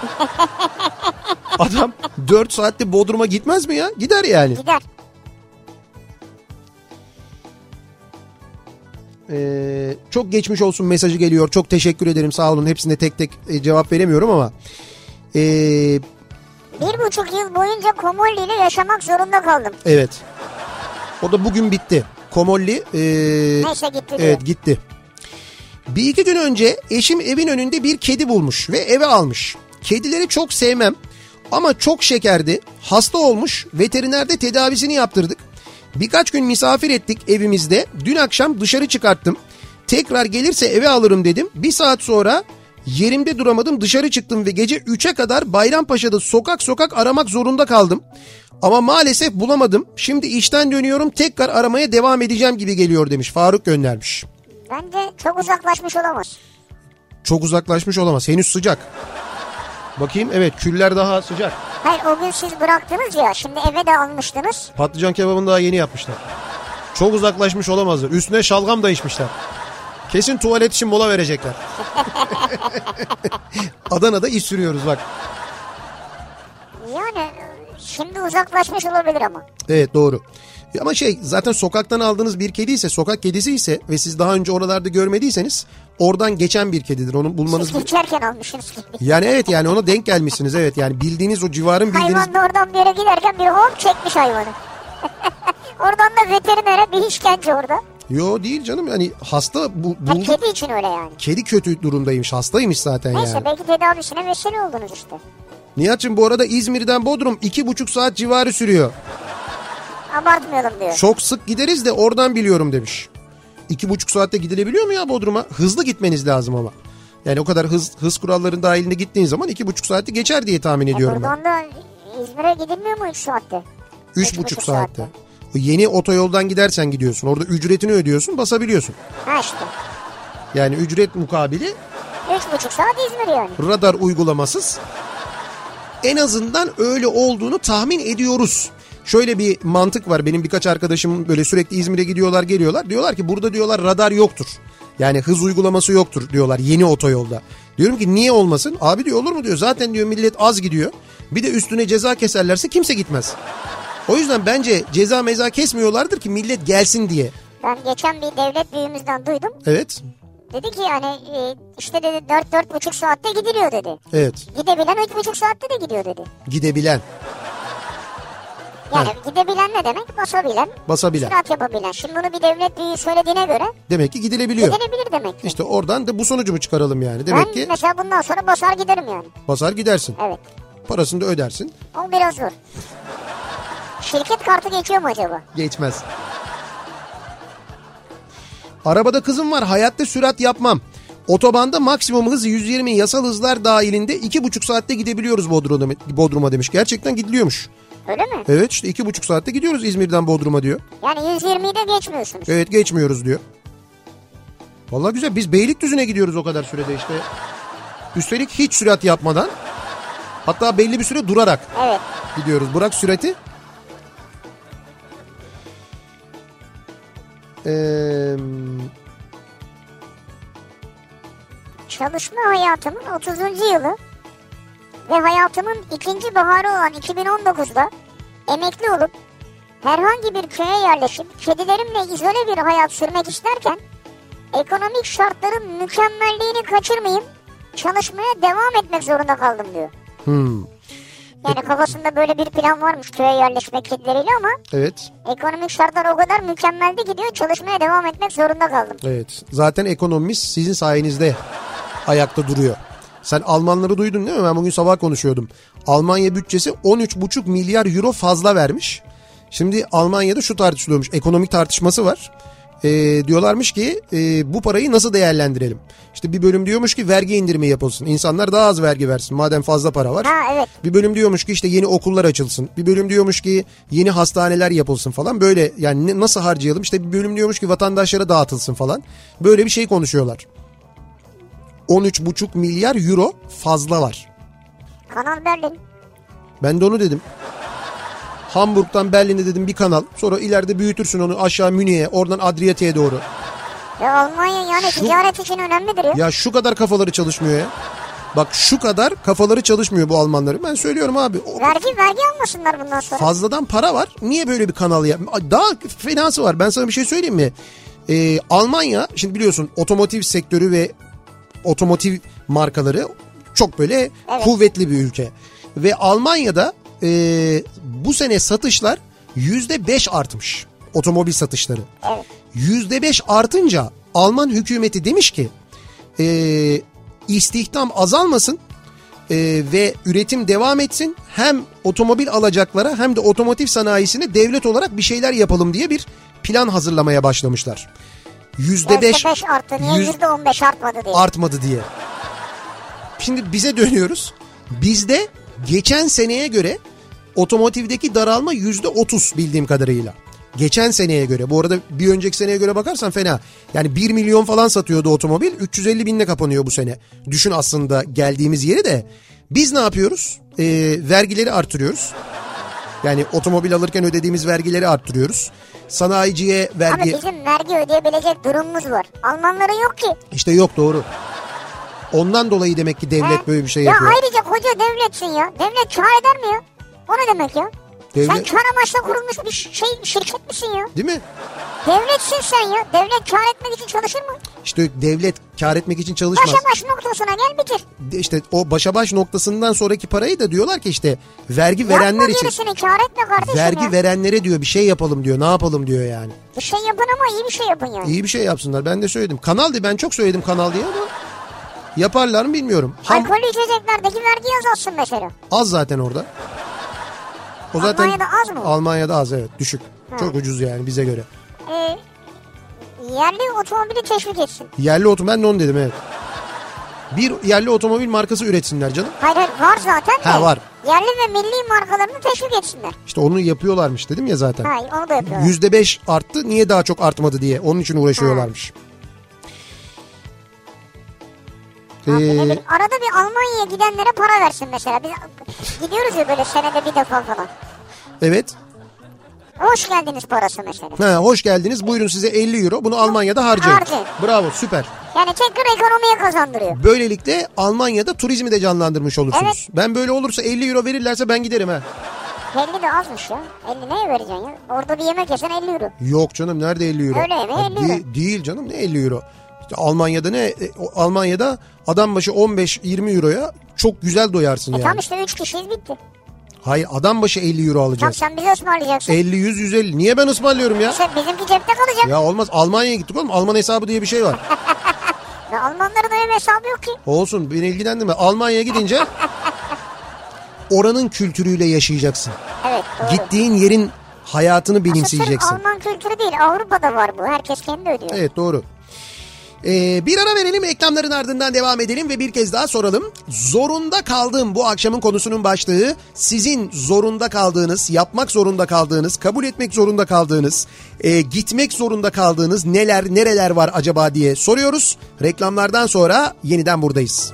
[LAUGHS] Adam dört saatte Bodrum'a gitmez mi ya? Gider yani. Gider. Ee, çok geçmiş olsun mesajı geliyor. Çok teşekkür ederim sağ olun. Hepsine tek tek e, cevap veremiyorum ama. Ee, Bir buçuk yıl boyunca Komolli ile yaşamak zorunda kaldım. evet. O da bugün bitti. Komolli ee, Neyse gitti diyor. Evet gitti. Bir iki gün önce eşim evin önünde bir kedi bulmuş ve eve almış. Kedileri çok sevmem ama çok şekerdi. Hasta olmuş veterinerde tedavisini yaptırdık. Birkaç gün misafir ettik evimizde. Dün akşam dışarı çıkarttım. Tekrar gelirse eve alırım dedim. Bir saat sonra Yerimde duramadım dışarı çıktım ve gece 3'e kadar Bayrampaşa'da sokak sokak aramak zorunda kaldım. Ama maalesef bulamadım. Şimdi işten dönüyorum tekrar aramaya devam edeceğim gibi geliyor demiş. Faruk göndermiş. Bence çok uzaklaşmış olamaz. Çok uzaklaşmış olamaz. Henüz sıcak. Bakayım evet küller daha sıcak. Hayır o gün siz bıraktınız ya şimdi eve de almıştınız. Patlıcan kebabını daha yeni yapmışlar. Çok uzaklaşmış olamazlar. Üstüne şalgam da içmişler. Kesin tuvalet için mola verecekler. [LAUGHS] Adana'da iş sürüyoruz bak. Yani şimdi uzaklaşmış olabilir ama. Evet doğru. Ama şey zaten sokaktan aldığınız bir kedi ise sokak kedisi ise ve siz daha önce oralarda görmediyseniz oradan geçen bir kedidir. Onu bulmanız Siz geçerken almışsınız. [LAUGHS] yani evet yani ona denk gelmişsiniz evet yani bildiğiniz o civarın bildiğiniz Hayvan da oradan bir yere giderken bir hop çekmiş hayvanı. [LAUGHS] oradan da veterinere bir işkence orada. Yo değil canım yani hasta bu, Ha, buldu. kedi için öyle yani. Kedi kötü durumdaymış hastaymış zaten Neyse yani. belki tedavisine vesile oldunuz işte. Nihat'cığım bu arada İzmir'den Bodrum iki buçuk saat civarı sürüyor. Abartmayalım diyor. Çok sık gideriz de oradan biliyorum demiş. İki buçuk saatte gidilebiliyor mu ya Bodrum'a? Hızlı gitmeniz lazım ama. Yani o kadar hız, hız kuralların dahilinde gittiğin zaman iki buçuk saati geçer diye tahmin E ediyorum ben. buradan da İzmir'e gidilmiyor mu 3 saatte? Üç üç buçuk buçuk saatte. saatte. Yeni otoyoldan gidersen gidiyorsun. Orada ücretini ödüyorsun basabiliyorsun. Ha işte. Yani ücret mukabili 3,5 saat İzmir yani. radar uygulamasız. En azından öyle olduğunu tahmin ediyoruz. Şöyle bir mantık var. Benim birkaç arkadaşım böyle sürekli İzmir'e gidiyorlar geliyorlar. Diyorlar ki burada diyorlar radar yoktur. Yani hız uygulaması yoktur diyorlar yeni otoyolda. Diyorum ki niye olmasın? Abi diyor olur mu diyor. Zaten diyor millet az gidiyor. Bir de üstüne ceza keserlerse kimse gitmez. O yüzden bence ceza meza kesmiyorlardır ki millet gelsin diye. Ben geçen bir devlet büyüğümüzden duydum. Evet. Dedi ki yani e, işte dedi 4-4,5 saatte gidiliyor dedi. Evet. Gidebilen 3,5 saatte de gidiyor dedi. Gidebilen, Yani gidebilen ne demek? Basabilen, basabilen. sürat yapabilen. Şimdi bunu bir devlet büyüğü söylediğine göre Demek ki gidilebiliyor. gidebilir demek ki. İşte oradan da bu sonucu mu çıkaralım yani? Demek ben ki mesela bundan sonra basar giderim yani. basar gidersin. Evet. Parasını da ödersin. O biraz zor. Şirket kartı geçiyor mu acaba? Geçmez. Arabada kızım var hayatta sürat yapmam. Otobanda maksimum hız 120 yasal hızlar dahilinde 2,5 saatte gidebiliyoruz Bodrum'a, Bodrum'a demiş. Gerçekten gidiliyormuş. Öyle mi? Evet işte 2,5 saatte gidiyoruz İzmir'den Bodrum'a diyor. Yani 120'yi de geçmiyorsunuz. Evet geçmiyoruz diyor. Vallahi güzel biz Beylikdüzü'ne gidiyoruz o kadar sürede işte. Üstelik hiç sürat yapmadan hatta belli bir süre durarak Evet. gidiyoruz. Bırak sürati. Ee, Çalışma hayatımın 30. yılı ve hayatımın ikinci baharı olan 2019'da emekli olup herhangi bir köye yerleşip kedilerimle izole bir hayat sürmek isterken ekonomik şartların mükemmelliğini kaçırmayayım çalışmaya devam etmek zorunda kaldım diyor. hmm, Yani kafasında böyle bir plan varmış köye yerleşmek kedileriyle ama evet, ekonomik şartlar o kadar mükemmeldi ki diyor çalışmaya devam etmek zorunda kaldım. evet. Zaten ekonomimiz sizin sayenizde ayakta duruyor. Sen Almanları duydun değil mi? Ben bugün sabah konuşuyordum. Almanya bütçesi 13,5 milyar euro fazla vermiş. Şimdi Almanya'da şu tartışılıyormuş. Ekonomik tartışması var. Ee, diyorlarmış ki e, bu parayı nasıl değerlendirelim? İşte bir bölüm diyormuş ki vergi indirimi yapılsın. İnsanlar daha az vergi versin madem fazla para var. Ha evet. Bir bölüm diyormuş ki işte yeni okullar açılsın. Bir bölüm diyormuş ki yeni hastaneler yapılsın falan. Böyle yani nasıl harcayalım? İşte bir bölüm diyormuş ki vatandaşlara dağıtılsın falan. Böyle bir şey konuşuyorlar. 13,5 milyar euro fazla var. Kanal Berlin. Ben de onu dedim. Hamburg'dan Berlin'e dedim bir kanal. Sonra ileride büyütürsün onu aşağı Münih'e, oradan Adriyatik'e doğru. Ya Almanya yani Şu- ticaret için önemlidir ya. Ya şu kadar kafaları çalışmıyor ya. Bak şu kadar kafaları çalışmıyor bu Almanların. Ben söylüyorum abi. O Vergi vergi almasınlar bundan sonra. fazladan para var. Niye böyle bir kanal ya? Daha fenası var. Ben sana bir şey söyleyeyim mi? Ee, Almanya şimdi biliyorsun otomotiv sektörü ve otomotiv markaları çok böyle Evet. kuvvetli bir ülke. Ve Almanya'da e, bu sene satışlar yüzde beş artmış. Otomobil satışları. Evet. Yüzde beş artınca Alman hükümeti demiş ki e, istihdam azalmasın e, ve üretim devam etsin. Hem otomobil alacaklara hem de otomotiv sanayisine devlet olarak bir şeyler yapalım diye bir plan hazırlamaya başlamışlar. Yüzde beş %5 arttı. Niye yüz- %15 artmadı diye. artmadı diye. Şimdi bize dönüyoruz. Bizde geçen seneye göre otomotivdeki daralma yüzde otuz bildiğim kadarıyla. Geçen seneye göre. Bu arada bir önceki seneye göre bakarsan fena. Yani 1 milyon falan satıyordu otomobil. 350 binle kapanıyor bu sene. Düşün aslında geldiğimiz yeri de. Biz ne yapıyoruz? Ee, vergileri artırıyoruz. Yani otomobil alırken ödediğimiz vergileri arttırıyoruz. Sanayiciye vergi... bizim vergi ödeyebilecek durumumuz var. Almanların yok ki. işte yok doğru. Ondan dolayı demek ki devlet He? böyle bir şey ya yapıyor. ayrıca koca devletsin ya. Devlet kar eder mi ya? O ne demek ya? Sen Devlet- kar amaçla kurulmuş bir şey şirket misin ya? Değil mi? Devletsin sen ya. Devlet kar etmek için çalışır mı? İşte devlet kar etmek için çalışmaz. Başa baş noktasına gel bitir. İşte o başa baş noktasından sonraki parayı da diyorlar ki işte vergi verenler Yapma için. gerisini kar etme kardeşim Vergi ya. verenlere diyor bir şey yapalım diyor. Ne yapalım diyor yani. Bir şey yapın ama iyi bir şey yapın yani. İyi bir şey yapsınlar. Ben de söyledim. Kanal diye ben çok söyledim kanal diye ama yaparlar mı bilmiyorum. Ham Alkollü içeceklerdeki vergi azalsın mesela. az zaten orada. O zaten Almanya'da az mı? Almanya'da az evet düşük. Çok ucuz yani bize göre. Ee, yerli otomobili teşvik etsin. Yerli otomobil ben de onu dedim evet. Bir yerli otomobil markası üretsinler canım. Hayır hayır var zaten. Ha, var. Yerli ve milli markalarını teşvik etsinler. İşte onu yapıyorlarmış dedim ya zaten. Hayır onu da yapıyorlar. Yüzde beş arttı niye daha çok artmadı diye onun için uğraşıyorlarmış. Ha, Ee, bir- arada bir Almanya'ya gidenlere para versin mesela. Biz gidiyoruz ya böyle senede bir defa falan. evet. Hoş geldiniz parası mesela. Ha, hoş geldiniz buyurun size 50 euro bunu Almanya'da harcayın. Harcayın. Bravo süper. Yani tekrar ekonomiye kazandırıyor. Böylelikle Almanya'da turizmi de canlandırmış olursunuz. Evet. Ben böyle olursa 50 euro verirlerse ben giderim ha. 50 de azmış ya. 50 neye vereceksin ya? Orada bir yemek yesen 50 euro. Yok canım nerede 50 euro? Öyle mi? Ha, 50 euro. de- değil canım ne 50 euro? İşte Almanya'da ne? E, Almanya'da adam başı 15-20 euroya çok güzel doyarsın E yani. tam işte 3 kişiyiz bitti. Hayır adam başı 50 euro alacağız. sen bize ısmarlayacaksın. 50 100 150. Niye ben ısmarlıyorum ya? İşte bizimki cepte kalacak. Ya olmaz Almanya'ya gittik oğlum. Alman hesabı diye bir şey var. [LAUGHS] Ya Almanların öyle hesabı yok ki. Olsun beni ilgilendirme. Almanya'ya gidince oranın kültürüyle yaşayacaksın. Evet doğru. Gittiğin yerin hayatını Aslında benimseyeceksin. Alman kültürü değil Avrupa'da var bu. Herkes kendi ödüyor. Evet doğru. Ee, bir ara verelim reklamların ardından devam edelim ve bir kez daha soralım. Zorunda kaldığım bu akşamın konusunun başlığı sizin zorunda kaldığınız, yapmak zorunda kaldığınız, kabul etmek zorunda kaldığınız, e, gitmek zorunda kaldığınız neler nereler var acaba diye soruyoruz. Reklamlardan sonra yeniden buradayız.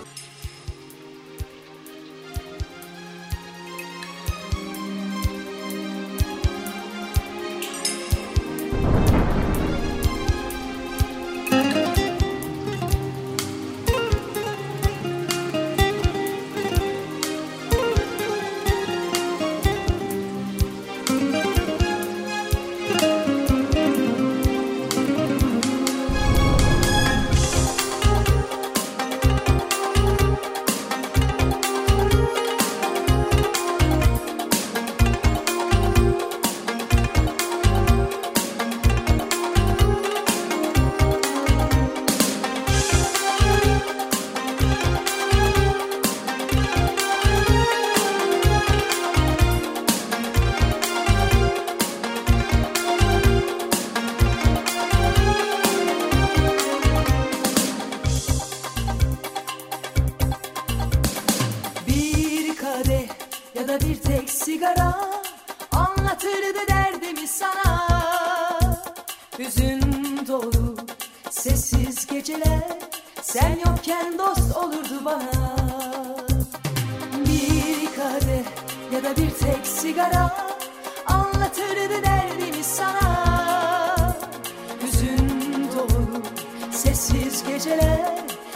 Geceler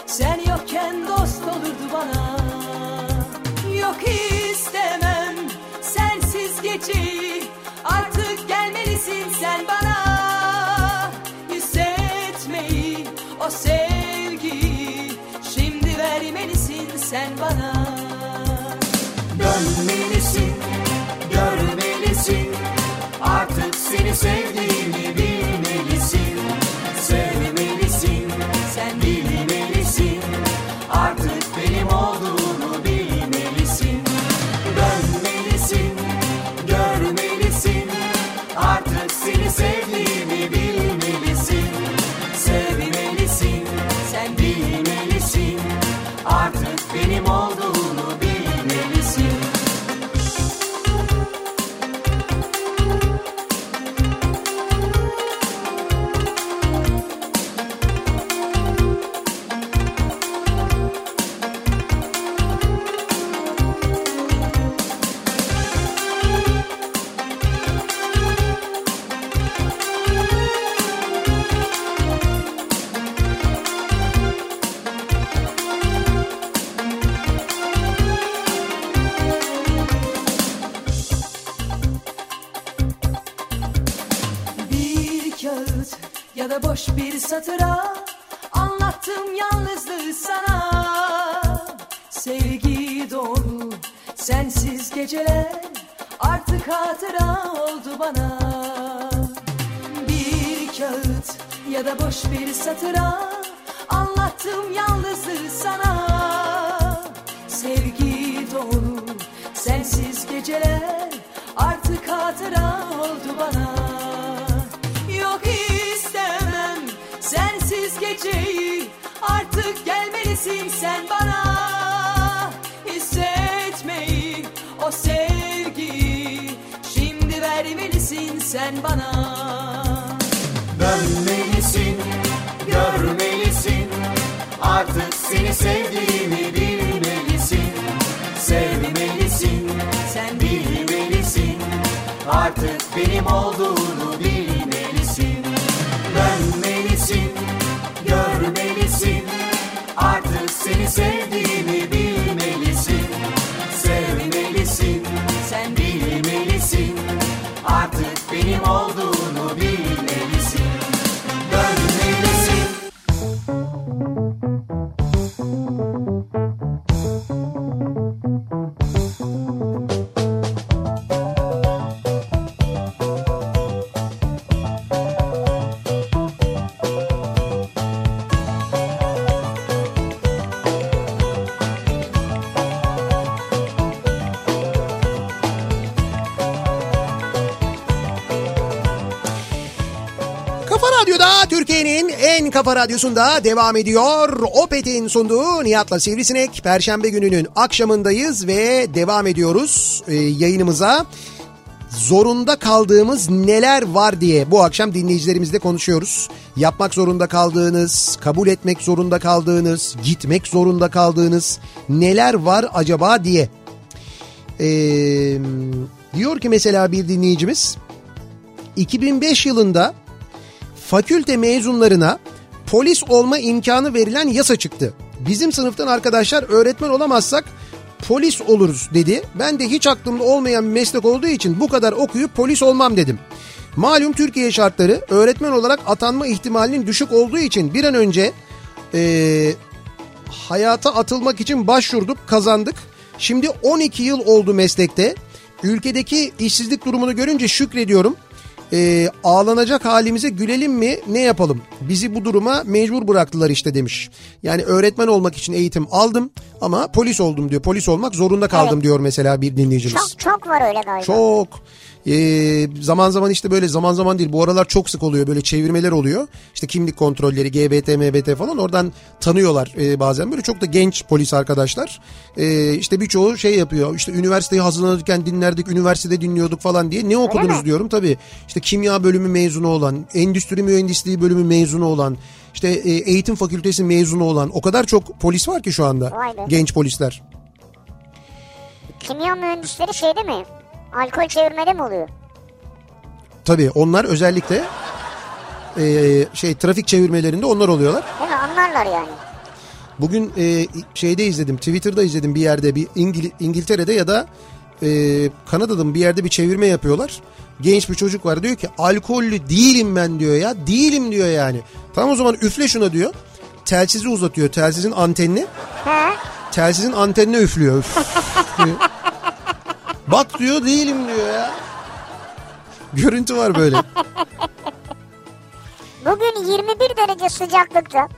Sen yokken dost olurdu bana. Yok istemem sensiz geceyi Artık gelmelisin sen bana. Hissetmeyi o sevgiyi Şimdi vermelisin sen bana. Dönmelisin, görmelisin Artık seni sevdiğimi bilmelisin benim olduğunu kafa radyosunda devam ediyor. Opet'in sunduğu Nihat'la Sivrisinek. Perşembe gününün akşamındayız ve devam ediyoruz e, yayınımıza. Zorunda kaldığımız neler var diye bu akşam dinleyicilerimizle konuşuyoruz. Yapmak zorunda kaldığınız, kabul etmek zorunda kaldığınız, gitmek zorunda kaldığınız neler var acaba diye. Ee, diyor ki mesela bir dinleyicimiz 2005 yılında fakülte mezunlarına polis olma imkanı verilen yasa çıktı. Bizim sınıftan arkadaşlar öğretmen olamazsak polis oluruz dedi. Ben de hiç aklımda olmayan bir meslek olduğu için bu kadar okuyup polis olmam dedim. Malum Türkiye şartları öğretmen olarak atanma ihtimalinin düşük olduğu için bir an önce eee, hayata atılmak için başvurduk kazandık. Şimdi 12 yıl oldu meslekte. Ülkedeki işsizlik durumunu görünce şükrediyorum. Ee, ağlanacak halimize gülelim mi ne yapalım? Bizi bu duruma mecbur bıraktılar işte demiş. Yani öğretmen olmak için eğitim aldım ama polis oldum diyor. Polis olmak zorunda kaldım Evet. diyor mesela bir dinleyicimiz. Çok çok var öyle galiba. Çok. Ee, zaman zaman işte böyle zaman zaman değil bu aralar çok sık oluyor böyle çevirmeler oluyor. İşte kimlik kontrolleri GBT MBT falan oradan tanıyorlar e, bazen böyle çok da genç polis arkadaşlar. E, işte birçoğu şey yapıyor işte üniversiteyi hazırlanırken dinlerdik üniversitede dinliyorduk falan diye. Ne okudunuz diyorum tabii işte kimya bölümü mezunu olan endüstri mühendisliği bölümü mezunu olan işte e, eğitim fakültesi mezunu olan o kadar çok polis var ki şu anda genç polisler. Kimya mühendisleri şeyde mi? Alkol çevirmede mi oluyor? Tabii onlar özellikle e, şey trafik çevirmelerinde onlar oluyorlar. Değil mi? Anlarlar yani. Bugün e, şeyde izledim Twitter'da izledim bir yerde bir İngil- İngiltere'de ya da e, Kanada'da bir yerde bir çevirme yapıyorlar. Genç bir çocuk var diyor ki alkollü değilim ben diyor ya değilim diyor yani. Tamam o zaman üfle şuna diyor. Telsizi uzatıyor telsizin antenini. He? Telsizin antenine üflüyor. [LAUGHS] Bak diyor değilim diyor ya. Görüntü var böyle. Bugün 21 derece sıcaklıkta.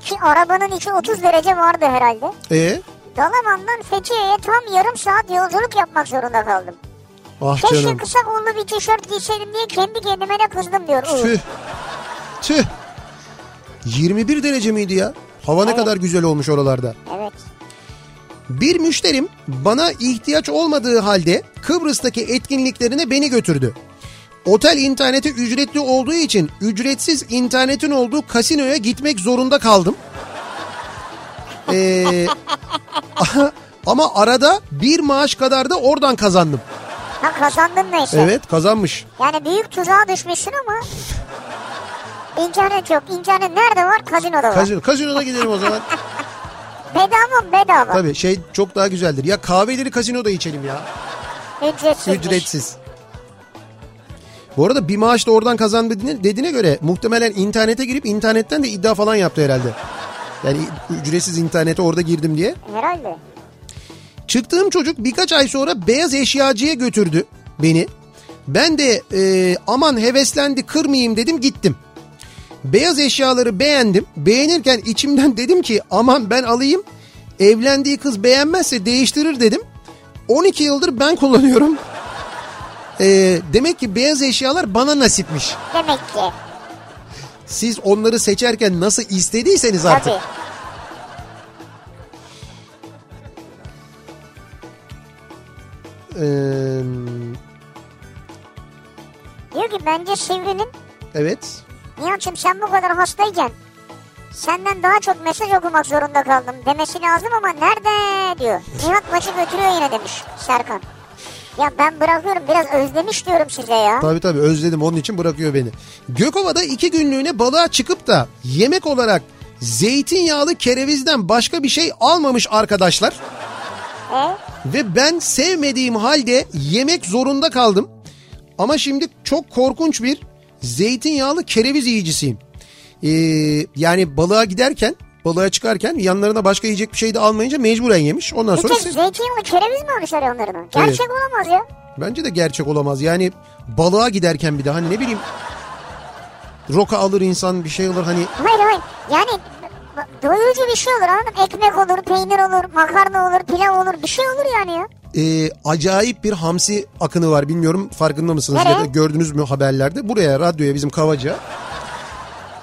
Ki arabanın içi 30 derece vardı herhalde. E Dalaman'dan Fethiye'ye tam yarım saat yolculuk yapmak zorunda kaldım. ah Keşke canım. kısa kollu bir tişört giyseydim diye kendi kendime de kızdım diyor. Tüh. Tüh. 21 derece miydi ya? Hava ne Evet. kadar güzel olmuş oralarda. Evet. Bir müşterim bana ihtiyaç olmadığı halde Kıbrıs'taki etkinliklerine beni götürdü. Otel interneti ücretli olduğu için ücretsiz internetin olduğu kasinoya gitmek zorunda kaldım. Ee, [LAUGHS] ama arada bir maaş kadar da oradan kazandım. Ha kazandın neyse. Evet kazanmış. Yani büyük tuzağa düşmüşsün ama internet yok. İnternet nerede var? Kazinoda var. Kazino, kazinoda gidelim o zaman. [LAUGHS] bedava bedava. Tabii şey çok daha güzeldir. Ya kahveleri kazinoda içelim ya. Ücretsiz. Ücretsiz. Bu arada bir maaş da oradan kazandı dediğine, göre muhtemelen internete girip internetten de iddia falan yaptı herhalde. Yani ücretsiz internete orada girdim diye. Herhalde. Çıktığım çocuk birkaç ay sonra beyaz eşyacıya götürdü beni. Ben de e, aman heveslendi kırmayayım dedim gittim. Beyaz eşyaları beğendim. Beğenirken içimden dedim ki aman ben alayım. Evlendiği kız beğenmezse değiştirir dedim. 12 yıldır ben kullanıyorum. E, demek ki beyaz eşyalar bana nasipmiş. Demek ki. Siz onları seçerken nasıl istediyseniz artık. Tabii. Ee, Diyor ki bence Sivri'nin evet. Nihat'cığım sen bu kadar hastayken senden daha çok mesaj okumak zorunda kaldım demesi lazım ama nerede diyor. Nihat maçı götürüyor yine demiş Serkan. Ya ben bırakıyorum biraz özlemiş diyorum size ya. Tabii tabii özledim onun için bırakıyor beni. Gökova'da iki günlüğüne balığa çıkıp da yemek olarak zeytinyağlı kerevizden başka bir şey almamış arkadaşlar. E? Ve ben sevmediğim halde yemek zorunda kaldım. Ama şimdi çok korkunç bir zeytinyağlı kereviz yiyicisiyim. Ee, yani balığa giderken balığa çıkarken yanlarına başka yiyecek bir şey de almayınca mecburen yemiş. Ondan Bir sonra tek siz- zeytinyağlı kereviz mi almışlar yanlarına? Gerçek olamaz ya. bence de gerçek olamaz. Yani balığa giderken bir de hani ne bileyim roka alır insan bir şey alır hani Hayır hayır yani doyurucu bir şey olur anladın? Ekmek olur, peynir olur, makarna olur, pilav olur bir şey olur yani ya. E, acayip bir hamsi akını var. Bilmiyorum farkında mısınız Nereye? ya da gördünüz mü haberlerde. Buraya radyoya bizim Kavaca.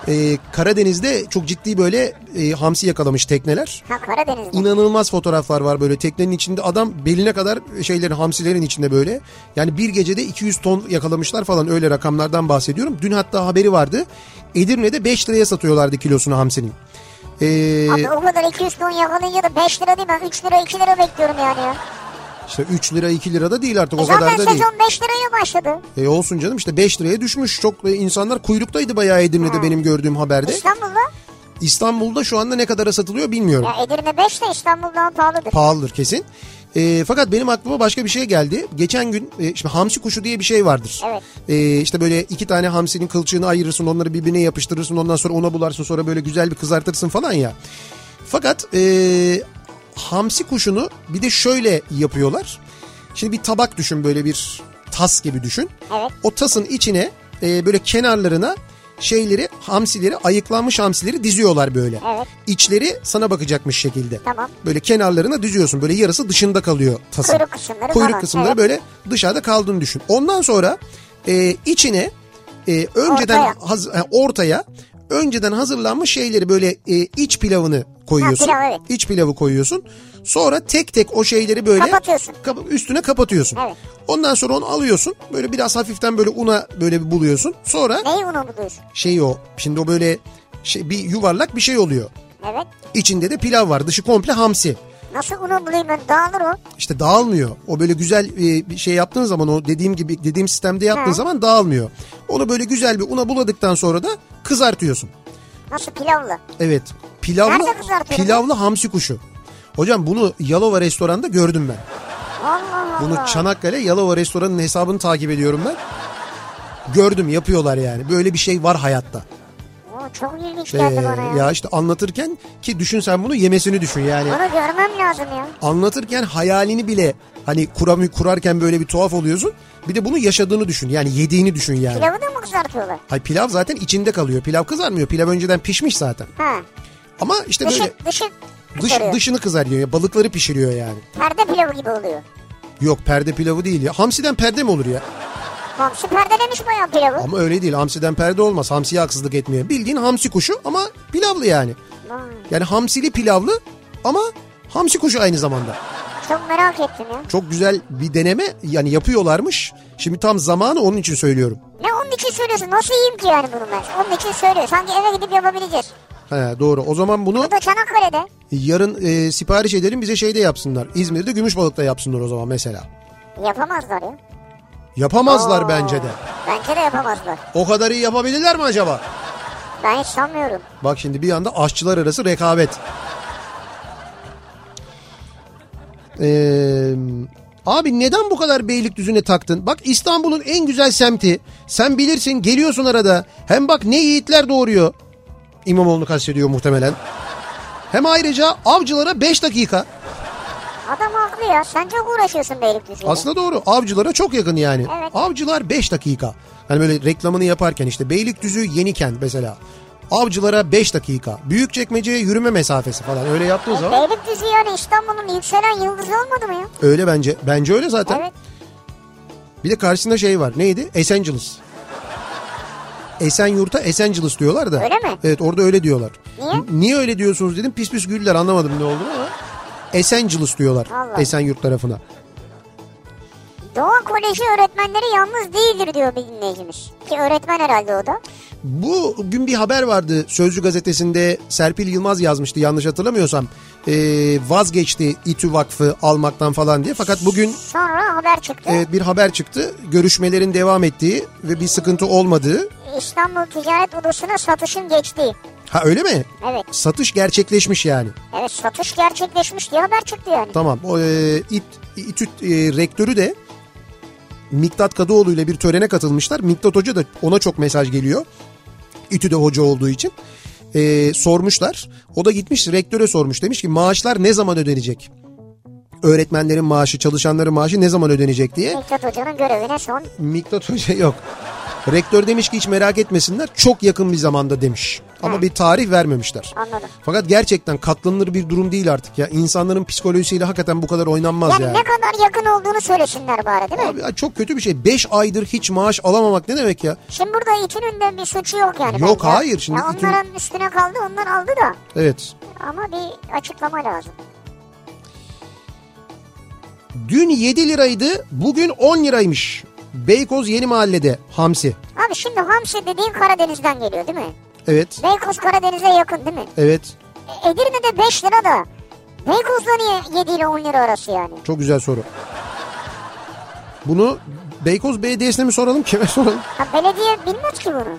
E, Karadeniz'de çok ciddi böyle e, hamsi yakalamış tekneler. Ha Karadeniz'de. İnanılmaz fotoğraflar var böyle teknenin içinde adam beline kadar şeylerin hamsilerin içinde böyle. Yani bir gecede 200 ton yakalamışlar falan öyle rakamlardan bahsediyorum. Dün hatta haberi vardı. Edirne'de 5 liraya satıyorlardı kilosunu hamsinin. Ee, Abi o kadar 200 ton yakalayınca da 5 lira değil ben 3 lira 2 lira bekliyorum yani ya. İşte 3 lira 2 lira da değil artık E o kadar zaten da değil. sezon 5 liraya başladı. E olsun canım işte 5 liraya düşmüş. Çok e, insanlar kuyruktaydı bayağı Edirne'de benim gördüğüm haberde. İstanbul'da İstanbul'da şu anda ne kadara satılıyor bilmiyorum. ya Edirne 5 de İstanbul daha pahalıdır. Pahalıdır kesin. E, fakat benim aklıma başka bir şey geldi. Geçen gün e, şimdi hamsi kuşu diye bir şey vardır. Evet. E, işte böyle iki tane hamsinin kılçığını ayırırsın onları birbirine yapıştırırsın ondan sonra ona bularsın sonra böyle güzel bir kızartırsın falan ya. Fakat e, hamsi kuşunu bir de şöyle yapıyorlar. Şimdi bir tabak düşün böyle bir tas gibi düşün. Evet. O tasın içine e, böyle kenarlarına şeyleri hamsileri ayıklanmış hamsileri diziyorlar böyle. Evet. İçleri sana bakacakmış şekilde. Tamam. Böyle kenarlarına diziyorsun. Böyle yarısı dışında kalıyor tasın. Kuyruk kısımları Kuyruk falan, kısımları evet. böyle dışarıda kaldığını düşün. Ondan sonra e, içine e, önceden Ortaya. haz- e, ortaya önceden hazırlanmış şeyleri böyle e, iç pilavını koyuyorsun. Ha, pilav, evet. İç pilavı koyuyorsun. Sonra tek tek o şeyleri böyle Kapatıyorsun. kap- üstüne kapatıyorsun. Evet. Ondan sonra onu alıyorsun. Böyle biraz hafiften böyle una böyle bir buluyorsun. Sonra Neyi unu buluyorsun? şey o. Şimdi o böyle şey, bir yuvarlak bir şey oluyor. Evet. İçinde de pilav var. Dışı komple hamsi. Nasıl unu bulayım ben dağılır o. İşte dağılmıyor. O böyle güzel e, bir şey yaptığın zaman o dediğim gibi dediğim sistemde yaptığın Ha. zaman dağılmıyor. Onu böyle güzel bir una buladıktan sonra da kızartıyorsun. Nasıl pilavlı? Evet. Pilavlı pilavlı hamsi kuşu. Hocam bunu Yalova restoranda gördüm ben. Allah Allah. Bunu Çanakkale Yalova restoranın hesabını takip ediyorum ben. Gördüm yapıyorlar yani. Böyle bir şey var hayatta. Oo, çok ilginç Ee, geldi bana ya. ya işte anlatırken ki düşün sen bunu yemesini düşün yani. Bunu görmem lazım ya. anlatırken hayalini bile hani kuram kurarken böyle bir tuhaf oluyorsun. Bir de bunu yaşadığını düşün. Yani yediğini düşün yani. Pilavı da mı kızartıyorlar? Hay pilav zaten içinde kalıyor. Pilav kızarmıyor. Pilav önceden pişmiş zaten. Ha. Ama işte Dışı, böyle dışı dış, kızarıyor. dışını kızarıyor. Balıkları pişiriyor yani. Perde pilavı gibi oluyor. Yok perde pilavı değil ya. Hamsiden perde mi olur ya? Hamsi perdelemiş bayağı pilavı. Ama öyle değil. Hamsiden perde olmaz. Hamsiye haksızlık etmiyor. Bildiğin hamsi kuşu ama pilavlı yani. Vay, Yani hamsili pilavlı ama hamsi kuşu aynı zamanda. Çok merak ettim ya. Çok güzel bir deneme yani yapıyorlarmış. Şimdi tam zamanı onun için söylüyorum. Ne onun için söylüyorsun? Nasıl yiyeyim ki yani bunu ben? Onun için söylüyor. Sanki eve gidip yapabileceğiz. He, doğru. O zaman bunu Bu da Çanakkale'de. yarın e, sipariş edelim bize şeyde yapsınlar. İzmir'de Gümüşbalık'ta yapsınlar o zaman mesela. Yapamazlar ya. Yapamazlar Oo. bence de. Bence de yapamazlar. O kadar iyi yapabilirler mi acaba? Ben hiç sanmıyorum. Bak şimdi bir anda aşçılar arası rekabet. Ee, Abi neden bu kadar Beylikdüzü'ne taktın? Bak İstanbul'un en güzel semti. Sen bilirsin geliyorsun arada. Hem bak ne yiğitler doğuruyor. İmamoğlu'nu kastediyor muhtemelen. Hem ayrıca avcılara 5 dakika. Adam haklı ya. Sen çok uğraşıyorsun Beylikdüzü'yle. Aslında doğru. Avcılara çok yakın yani. Evet. Avcılar 5 dakika. Hani böyle reklamını yaparken işte Beylikdüzü Yenikent mesela. Avcılara 5 dakika. Büyükçekmece'ye yürüme mesafesi falan. Öyle yaptığın E, zaman Beylikdüzü yani İstanbul'un yükselen yıldızı olmadı mı ya? öyle bence. Bence öyle zaten. Evet. Bir de karşısında şey var. Neydi? Esenciles. Esenyurt'a Esenciles diyorlar da. Öyle mi? Evet orada öyle diyorlar. Niye? N- niye öyle diyorsunuz dedim. Pis pis güldüler anlamadım ne olduğunu ama. Esenciles diyorlar. Allah. Esenyurt tarafına. Doğa Koleji öğretmenleri yalnız değildir diyor bir dinleyicimiz. Ki öğretmen herhalde o da. Bu gün bir haber vardı Sözcü gazetesinde Serpil Yılmaz yazmıştı yanlış hatırlamıyorsam. Ee, vazgeçti İTÜ Vakfı almaktan falan diye. Fakat bugün Sonra haber çıktı. evet, bir haber çıktı. Görüşmelerin devam ettiği ve bir sıkıntı olmadığı. İstanbul Ticaret Odası'na satışın geçtiği. Ha öyle mi? Evet. Satış gerçekleşmiş yani. Evet satış gerçekleşmiş diye haber çıktı yani. Tamam. O, e, İT, İTÜ e, rektörü de Miktat Kadıoğlu ile bir törene katılmışlar. Miktat Hoca da ona çok mesaj geliyor. İTÜ'de hoca olduğu için. E, sormuşlar. O da gitmiş rektöre sormuş. Demiş ki maaşlar ne zaman ödenecek? Öğretmenlerin maaşı, çalışanların maaşı ne zaman ödenecek diye. Miktat Hoca'nın görevine son. Miktat Hoca yok. Rektör demiş ki hiç merak etmesinler çok yakın bir zamanda demiş. Ama bir tarih vermemişler. Anladım. Fakat gerçekten katlanılır bir durum değil artık ya. İnsanların psikolojisiyle hakikaten bu kadar oynanmaz Yani ya. ne kadar yakın olduğunu söylesinler bari değil mi? Abi ya çok kötü bir şey. 5 aydır hiç maaş alamamak ne demek ya? Şimdi burada İTÜ'nün de bir suçu yok yani. Yok, bence. hayır, şimdi Ya İTÜ- onların üstüne kaldı onlar aldı da. Evet. Ama bir açıklama lazım. Dün 7 liraydı bugün 10 liraymış. Beykoz Yeni Mahalle'de hamsi. Abi şimdi hamsi dediğin Karadeniz'den geliyor değil mi? Evet. Beykoz Karadeniz'e yakın değil mi? Evet. E, Edirne'de 5 lira da. Beykoz'da niye 7 ile 10 lira arası yani? Çok güzel soru. Bunu Beykoz Belediyesi'ne mi soralım kime [LAUGHS] soralım? Ha, belediye bilmez ki bunu.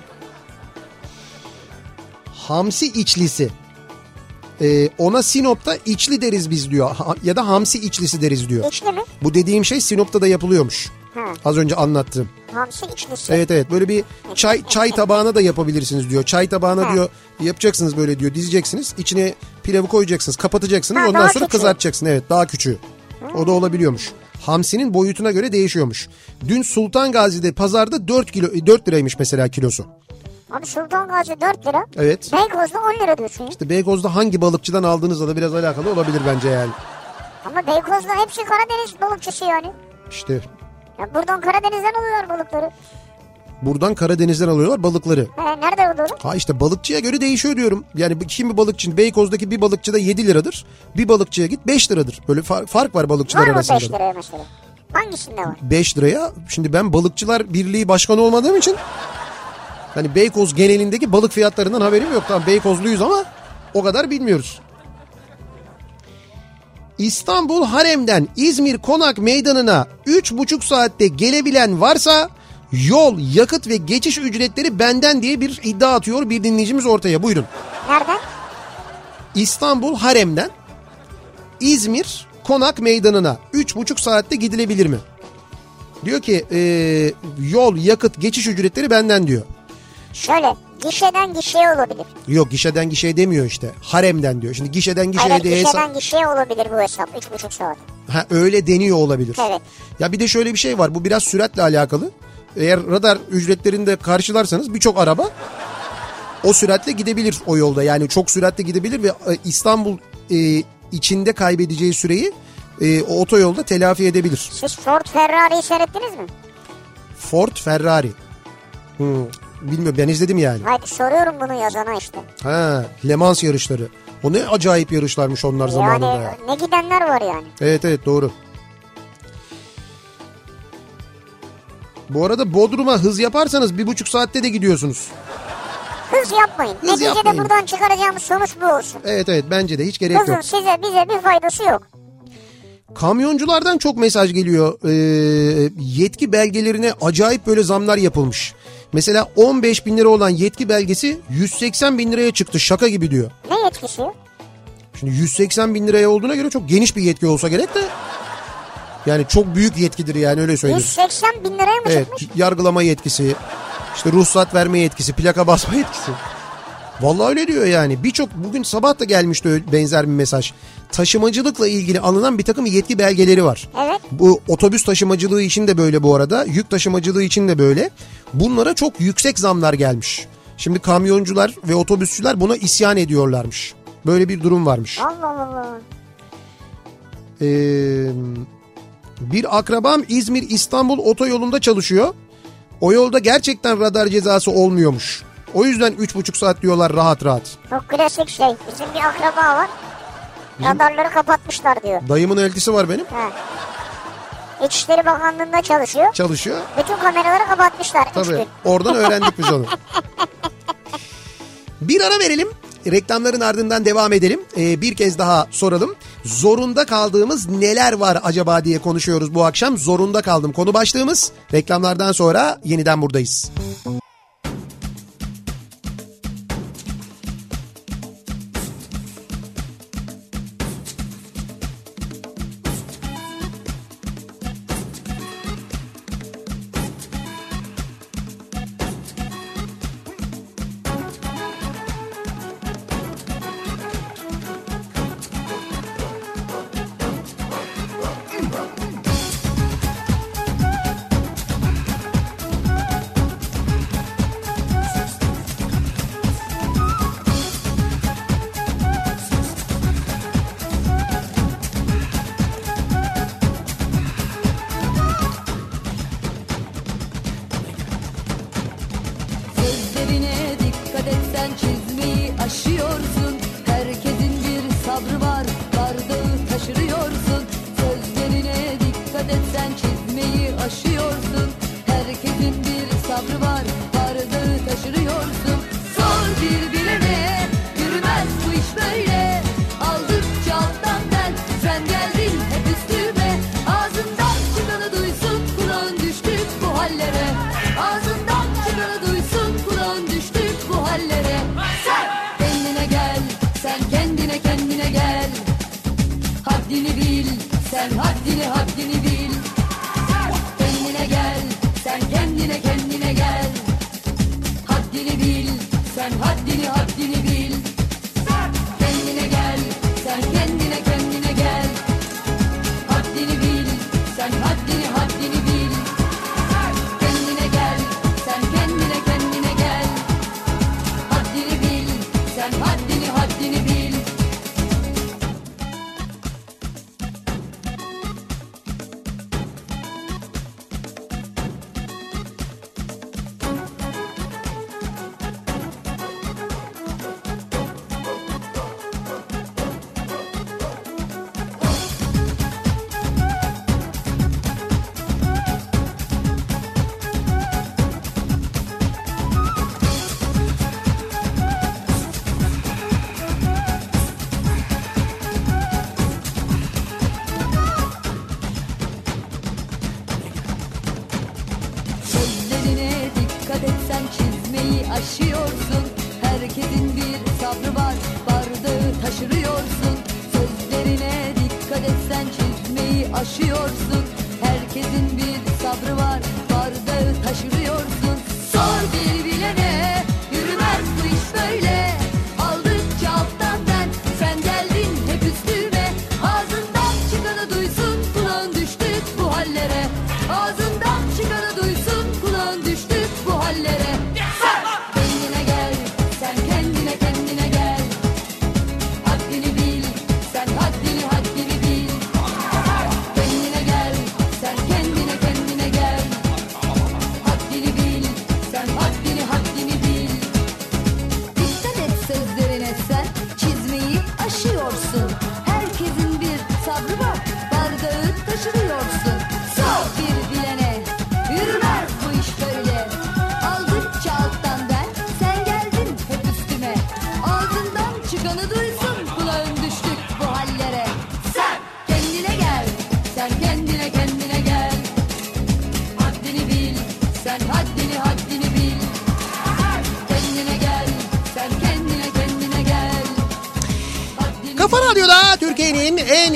Hamsi içlisi. Ee, ona Sinop'ta içli deriz biz diyor. Ha- ya da hamsi içlisi deriz diyor. İçli mi? Bu dediğim şey Sinop'ta da yapılıyormuş. Ha. Az önce anlattım. Hamsi içlisi. Evet evet böyle bir çay çay tabağına da yapabilirsiniz diyor. Çay tabağına Ha. diyor yapacaksınız böyle diyor dizeceksiniz. İçine pilavı koyacaksınız kapatacaksınız Ha, ondan sonra küçüğü. kızartacaksın. Evet daha küçüğü. O da olabiliyormuş. Hamsinin boyutuna göre değişiyormuş. Dün Sultan Gazi'de pazarda 4 kilo 4 liraymış mesela kilosu. Abi Sultan Gazi 4 lira. Evet. Beykoz'da 10 lira diyorsun. İşte Beykoz'da hangi balıkçıdan aldığınızla da biraz alakalı olabilir bence yani. Ama Beykoz'da hepsi Karadeniz balıkçısı yani. İşte Ya buradan Karadeniz'den alıyorlar balıkları. buradan Karadeniz'den alıyorlar balıkları. He, nerede alıyorlar? Ha işte balıkçıya göre değişiyor diyorum. Yani kimi balıkçı Beykoz'daki bir balıkçıda 7 liradır. Bir balıkçıya git 5 liradır. Böyle fa- fark var balıkçılar Var mı arasında. 5 liraya mesela? Hangisinde var? 5 liraya. Şimdi ben balıkçılar birliği başkanı olmadığım için hani Beykoz genelindeki balık fiyatlarından haberim yok. Tamam Beykozluyuz ama o kadar bilmiyoruz. İstanbul Harem'den İzmir Konak Meydanı'na 3,5 saatte gelebilen varsa yol, yakıt ve geçiş ücretleri benden diye bir iddia atıyor bir dinleyicimiz ortaya. Buyurun. Nereden? İstanbul Harem'den İzmir Konak Meydanı'na 3,5 saatte gidilebilir mi? Diyor ki e, yol, yakıt, geçiş ücretleri benden diyor. Şöyle gişeden gişeye olabilir. Yok gişeden gişeye demiyor işte. Haremden diyor. Şimdi gişeden gişeye Hayır diye gişeden hesap... gişeye olabilir bu hesap. 3,5 saat. Ha, öyle deniyor olabilir. Evet. Ya bir de şöyle bir şey var. Bu biraz süratle alakalı. Eğer radar ücretlerini de karşılarsanız birçok araba o süratle gidebilir o yolda. Yani çok süratle gidebilir ve e, İstanbul e, içinde kaybedeceği süreyi e, o otoyolda telafi edebilir. Siz Ford Ferrari'yi seyrettiniz mi? Ford Ferrari. Hmm, bilmiyorum ben izledim yani. Hayır soruyorum bunu yazana işte. Ha, Le Mans yarışları. O ne acayip yarışlarmış onlar zamanında Yani ya. ne gidenler var yani. Evet evet doğru. Bu arada Bodrum'a hız yaparsanız bir buçuk saatte de gidiyorsunuz. Hız yapmayın. Hız Neticede yapmayın. buradan çıkaracağımız sonuç bu olsun. Evet evet bence de hiç gerek Hızın yok. size bize bir faydası yok. Kamyonculardan çok mesaj geliyor. Ee, yetki belgelerine acayip böyle zamlar yapılmış. Mesela 15 bin lira olan yetki belgesi 180 bin liraya çıktı şaka gibi diyor. Ne yetkisi? Şimdi 180 bin liraya olduğuna göre çok geniş bir yetki olsa gerek de Yani çok büyük yetkidir yani öyle söyleyeyim. 180 bin liraya mı Evet çıkmış? yargılama yetkisi, işte ruhsat verme yetkisi, plaka basma yetkisi. Vallahi öyle diyor yani. Birçok bugün sabah da gelmişti benzer bir mesaj. Taşımacılıkla ilgili alınan bir takım yetki belgeleri var. Evet. Bu otobüs taşımacılığı için de böyle bu arada. Yük taşımacılığı için de böyle. Bunlara çok yüksek zamlar gelmiş. Şimdi kamyoncular ve otobüsçüler buna isyan ediyorlarmış. Böyle bir durum varmış. Allah Allah. Ee, bir akrabam İzmir İstanbul otoyolunda çalışıyor. O yolda gerçekten radar cezası olmuyormuş. O yüzden 3,5 saat diyorlar rahat rahat. Çok klasik şey. Bizim bir akraba var. Radarları kapatmışlar diyor. Dayımın eltisi var benim. He. İçişleri Bakanlığı'nda çalışıyor. Çalışıyor. Bütün kameraları kapatmışlar. Tabii gün. oradan [LAUGHS] öğrendik biz onu. Bir ara verelim. Reklamların ardından devam edelim. Ee, bir kez daha soralım. Zorunda kaldığımız neler var acaba diye konuşuyoruz bu akşam. Zorunda kaldım konu başlığımız. Reklamlardan sonra yeniden buradayız. Sözlerine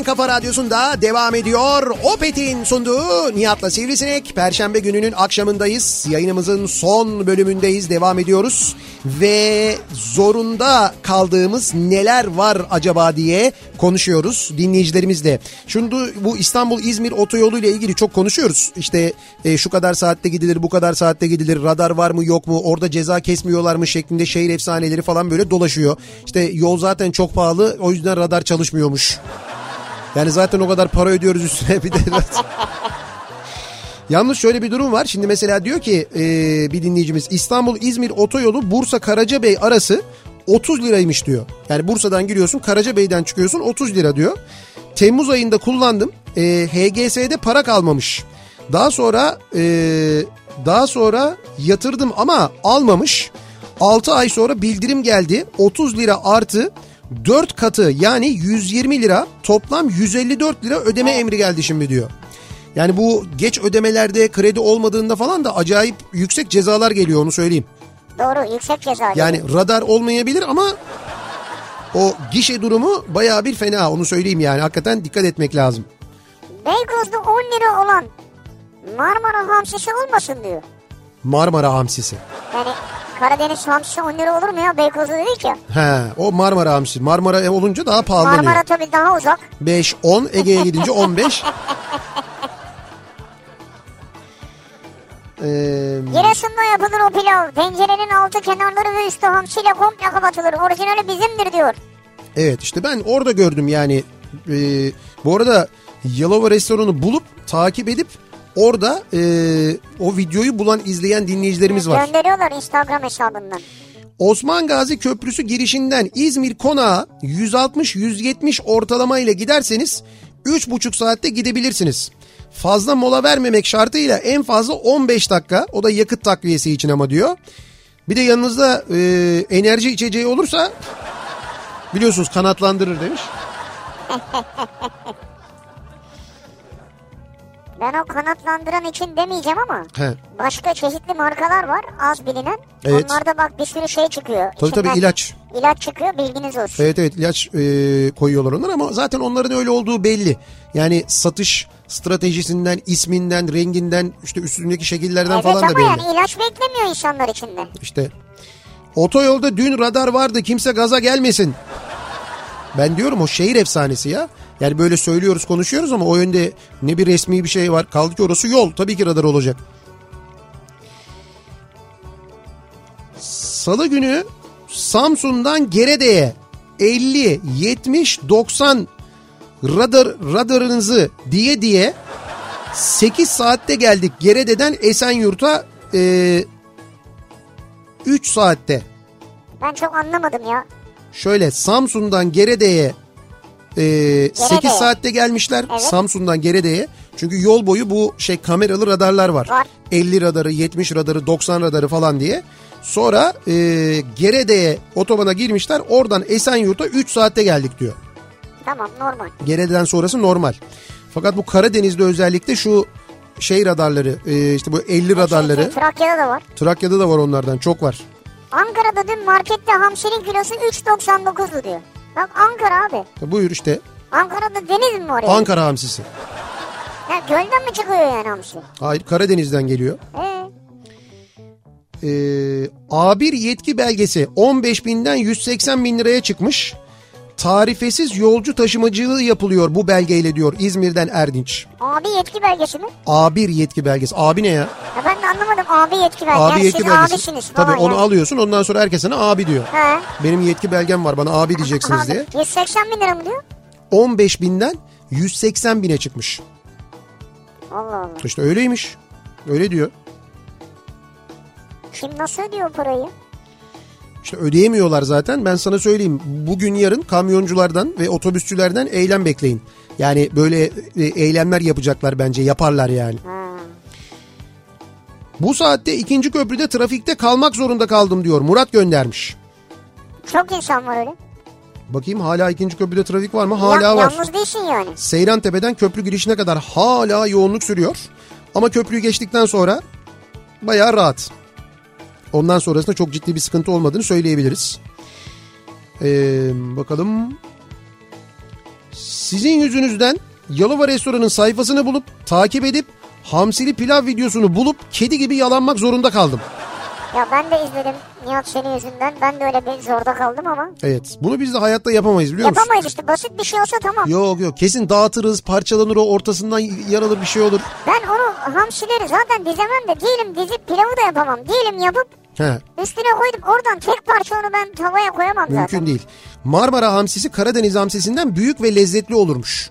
en kafa radyosunda devam ediyor. Opet'in sunduğu Nihat'la Sivrisinek. Perşembe gününün akşamındayız. Yayınımızın son bölümündeyiz. Devam ediyoruz. Ve zorunda kaldığımız neler var acaba diye konuşuyoruz dinleyicilerimizle. Şimdi bu İstanbul-İzmir otoyolu ile ilgili çok konuşuyoruz. İşte e, şu kadar saatte gidilir, bu kadar saatte gidilir, radar var mı yok mu, orada ceza kesmiyorlar mı şeklinde şehir efsaneleri falan böyle dolaşıyor. İşte yol zaten çok pahalı o yüzden radar çalışmıyormuş. Yani zaten o kadar para ödüyoruz üstüne bir de. [LAUGHS] Yalnız şöyle bir durum var. Şimdi mesela diyor ki e, bir dinleyicimiz İstanbul-İzmir otoyolu Bursa-Karacabey arası 30 liraymış diyor. Yani Bursa'dan giriyorsun Karacabey'den çıkıyorsun 30 lira diyor. Temmuz ayında kullandım. E, HGS'de para kalmamış. Daha sonra e, daha sonra yatırdım ama almamış. 6 ay sonra bildirim geldi. 30 lira artı 4 katı yani 120 lira toplam 154 lira ödeme emri geldi şimdi diyor. Yani bu geç ödemelerde kredi olmadığında falan da acayip yüksek cezalar geliyor onu söyleyeyim. Doğru yüksek ceza. Yani radar olmayabilir ama o gişe durumu baya bir fena onu söyleyeyim yani. Hakikaten dikkat etmek lazım. Beykoz'da 10 lira olan Marmara hamsisi olmasın diyor. Marmara hamsisi. Yani Karadeniz hamsisi 10 lira olur mu ya Beykoz'da dedik ya. He o Marmara hamsisi. Marmara olunca daha pahalanıyor. Marmara tabii daha uzak. 5, 10 Ege'ye gidince 15. [LAUGHS] Ee, Giresun'da yapılır o pilav. Tencerenin altı kenarları ve üstü hamsiyle komple kapatılır. Orijinali bizimdir diyor. evet işte ben orada gördüm yani. Ee, bu arada Yalova restoranı bulup takip edip orada e, o videoyu bulan izleyen dinleyicilerimiz var. Gönderiyorlar Instagram hesabından. Osman Gazi Köprüsü girişinden İzmir konağa 160-170 ortalama ile giderseniz 3,5 saatte gidebilirsiniz. Fazla mola vermemek şartıyla en fazla 15 dakika o da yakıt takviyesi için ama diyor. Bir de yanınızda e, enerji içeceği olursa biliyorsunuz kanatlandırır demiş. [LAUGHS] Ben o kanatlandıran için demeyeceğim ama He. başka çeşitli markalar var az bilinen. Evet. Onlarda bak bir sürü şey çıkıyor. Tabii tabii İçinden ilaç. İlaç çıkıyor bilginiz olsun. Evet evet ilaç e, koyuyorlar onlar ama zaten onların öyle olduğu belli. Yani satış stratejisinden, isminden, renginden, işte üstündeki şekillerden Evet falan da ama belli. yani ilaç beklemiyor insanlar içinde. İşte otoyolda dün radar vardı kimse gaza gelmesin. Ben diyorum o şehir efsanesi ya. Yani böyle söylüyoruz konuşuyoruz ama o yönde ne bir resmi bir şey var. Kaldı ki orası yol tabii ki radar olacak. Salı günü Samsun'dan Gerede'ye 50, 70, 90 radar radarınızı diye diye 8 saatte geldik. Gerede'den Esenyurt'a e, 3 saatte. Ben çok anlamadım ya. Şöyle Samsun'dan Gerede'ye e, 8 saatte gelmişler. Evet. Samsun'dan Gerede'ye. Çünkü yol boyu bu şey kameralı radarlar var. Var. 50 radarı, 70 radarı, 90 radarı falan diye. Sonra e, Gerede'ye otobana girmişler. Oradan Esenyurt'a 3 saatte geldik diyor. Tamam normal. Gerede'den sonrası normal. Fakat bu Karadeniz'de özellikle şu şey radarları e, işte bu 50 radarları Şey, Trakya'da da var. Trakya'da da var onlardan çok var. Ankara'da dün markette hamsinin kilosu 3.99'du diyor. Bak Ankara abi. E, Buyur işte Ankara'da deniz mi var? ya? Ankara hamsisi. Ya gölden mi çıkıyor yani hamsi? Hayır Karadeniz'den geliyor. Ee, Ee, A1 yetki belgesi 15 binden 180 bin liraya çıkmış. Tarifesiz yolcu taşımacılığı yapılıyor bu belgeyle diyor İzmir'den Erdinç. abi yetki belgesi mi? A1 yetki belgesi. Abi ne ya? Ya ben de anlamadım abi yetki belgesi. Abi yani yetki belgesi. abisiniz Tabii onu yani. alıyorsun ondan sonra herkes sana abi diyor. He. Benim yetki belgem var bana abi diyeceksiniz Abi, diye. 180 bin lira mı diyor? 15 binden 180 bine çıkmış. Allah Allah. İşte öyleymiş. Öyle diyor. Kim nasıl ödüyor parayı? İşte ödeyemiyorlar zaten. Ben sana söyleyeyim. Bugün yarın kamyonculardan ve otobüsçülerden eylem bekleyin. Yani böyle e, eylemler yapacaklar bence. Yaparlar yani. Bu saatte ikinci köprüde trafikte kalmak zorunda kaldım diyor. Murat göndermiş. Çok insan var öyle. Bakayım hala ikinci köprüde trafik var mı? Hala Ya- var. Yalnız değilsin yani. Seyran Tepe'den köprü girişine kadar hala yoğunluk sürüyor. Ama köprüyü geçtikten sonra bayağı rahat. Ondan sonrasında çok ciddi bir sıkıntı olmadığını söyleyebiliriz. Ee, bakalım. Sizin yüzünüzden Yalova Restoran'ın sayfasını bulup takip edip hamsili pilav videosunu bulup kedi gibi yalanmak zorunda kaldım. Ya ben de izledim Nihat senin yüzünden. Ben de öyle bir zorda kaldım ama. Evet bunu biz de hayatta yapamayız biliyor musun? Yapamayız işte basit bir şey olsa tamam. Yok yok kesin dağıtırız parçalanır o ortasından yaralır bir şey olur. Ben onu hamsileri zaten dizemem de diyelim dizip pilavı da yapamam. Diyelim yapıp He, üstüne koydum oradan tek parça onu ben tavaya koyamam zaten. mümkün değil. Marmara hamsisi Karadeniz hamsisinden büyük ve lezzetli olurmuş.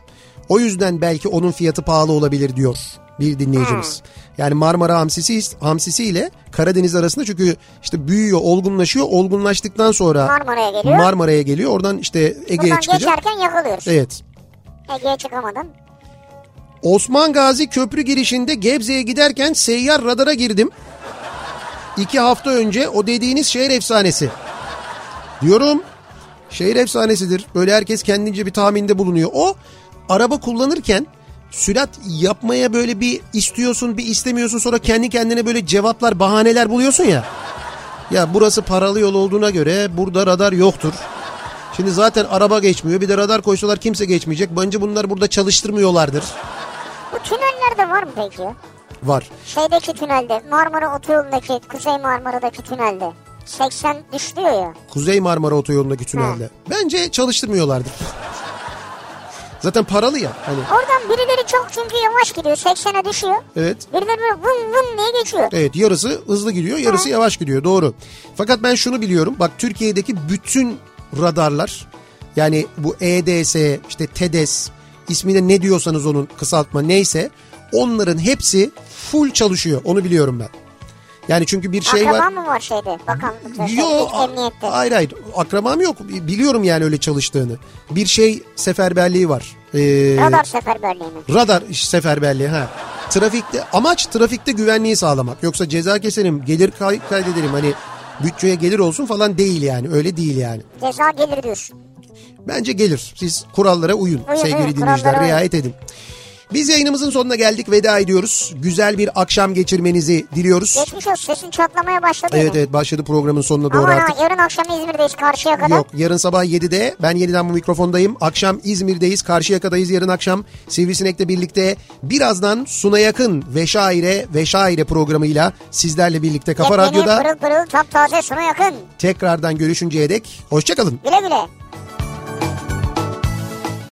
O yüzden belki onun fiyatı pahalı olabilir diyor bir dinleyicimiz. Yani Marmara hamsisi hamsisi ile Karadeniz arasında çünkü işte büyüyor, olgunlaşıyor. Olgunlaştıktan sonra Marmara'ya geliyor. Marmara'ya geliyor. Oradan işte Ege'ye Buradan çıkacak. geçerken yakalıyoruz. Evet. Ege'ye çıkamadım. Osman Gazi Köprü girişinde Gebze'ye giderken seyyar radara girdim. İki hafta önce o dediğiniz şehir efsanesi. Diyorum şehir efsanesidir. Böyle herkes kendince bir tahminde bulunuyor. O araba kullanırken sürat yapmaya böyle bir istiyorsun bir istemiyorsun sonra kendi kendine böyle cevaplar bahaneler buluyorsun ya. Ya burası paralı yol olduğuna göre burada radar yoktur. Şimdi zaten araba geçmiyor bir de radar koysalar kimse geçmeyecek. Bence bunlar burada çalıştırmıyorlardır. Bu tünellerde var mı peki? Var. Şeydeki tünelde Marmara Otoyolu'ndaki Kuzey Marmara'daki tünelde 80 düşüyor ya. Kuzey Marmara Otoyolu'ndaki tünelde. Bence çalıştırmıyorlardır. Zaten paralı ya. Hani Oradan birileri çok çünkü yavaş gidiyor 80'e düşüyor. evet. Birileri böyle vın vın diye geçiyor. Evet yarısı hızlı gidiyor yarısı yavaş gidiyor doğru. Fakat ben şunu biliyorum bak Türkiye'deki bütün radarlar yani bu EDS işte TEDES ismine ne diyorsanız onun kısaltma neyse onların hepsi full çalışıyor onu biliyorum ben. Yani çünkü bir şey Akraba var. mı var şeyde bakanlıkta? Yok emniyette. hayır hayır akrabam yok biliyorum yani öyle çalıştığını. Bir şey seferberliği var. Ee, Radar seferberliği mi? Radar seferberliği ha. Trafikte amaç trafikte güvenliği sağlamak. Yoksa ceza keselim, gelir kay- kaydedelim hani bütçeye gelir olsun falan değil yani. Öyle değil yani. Ceza gelir diyorsun. Bence gelir. Siz kurallara uyun Uyun, sevgili uyun, dinleyiciler. Riayet edin. Biz yayınımızın sonuna geldik. Veda ediyoruz. Güzel bir akşam geçirmenizi diliyoruz. Geçmiş olsun sesin çatlamaya başladı. Evet evet başladı programın sonuna doğru Aman artık. yarın akşam İzmir'deyiz karşıya kadar. Yok yarın sabah 7'de ben yeniden bu mikrofondayım. Akşam İzmir'deyiz. Karşıyaka'dayız yarın akşam. Sivrisinek'le birlikte birazdan Suna Yakın Veşaire Veşaire programıyla sizlerle birlikte Kafa Yepyeni Radyo'da pırıl pırıl taptaze sona yakın. tekrardan görüşünceye dek hoşçakalın. Güle güle.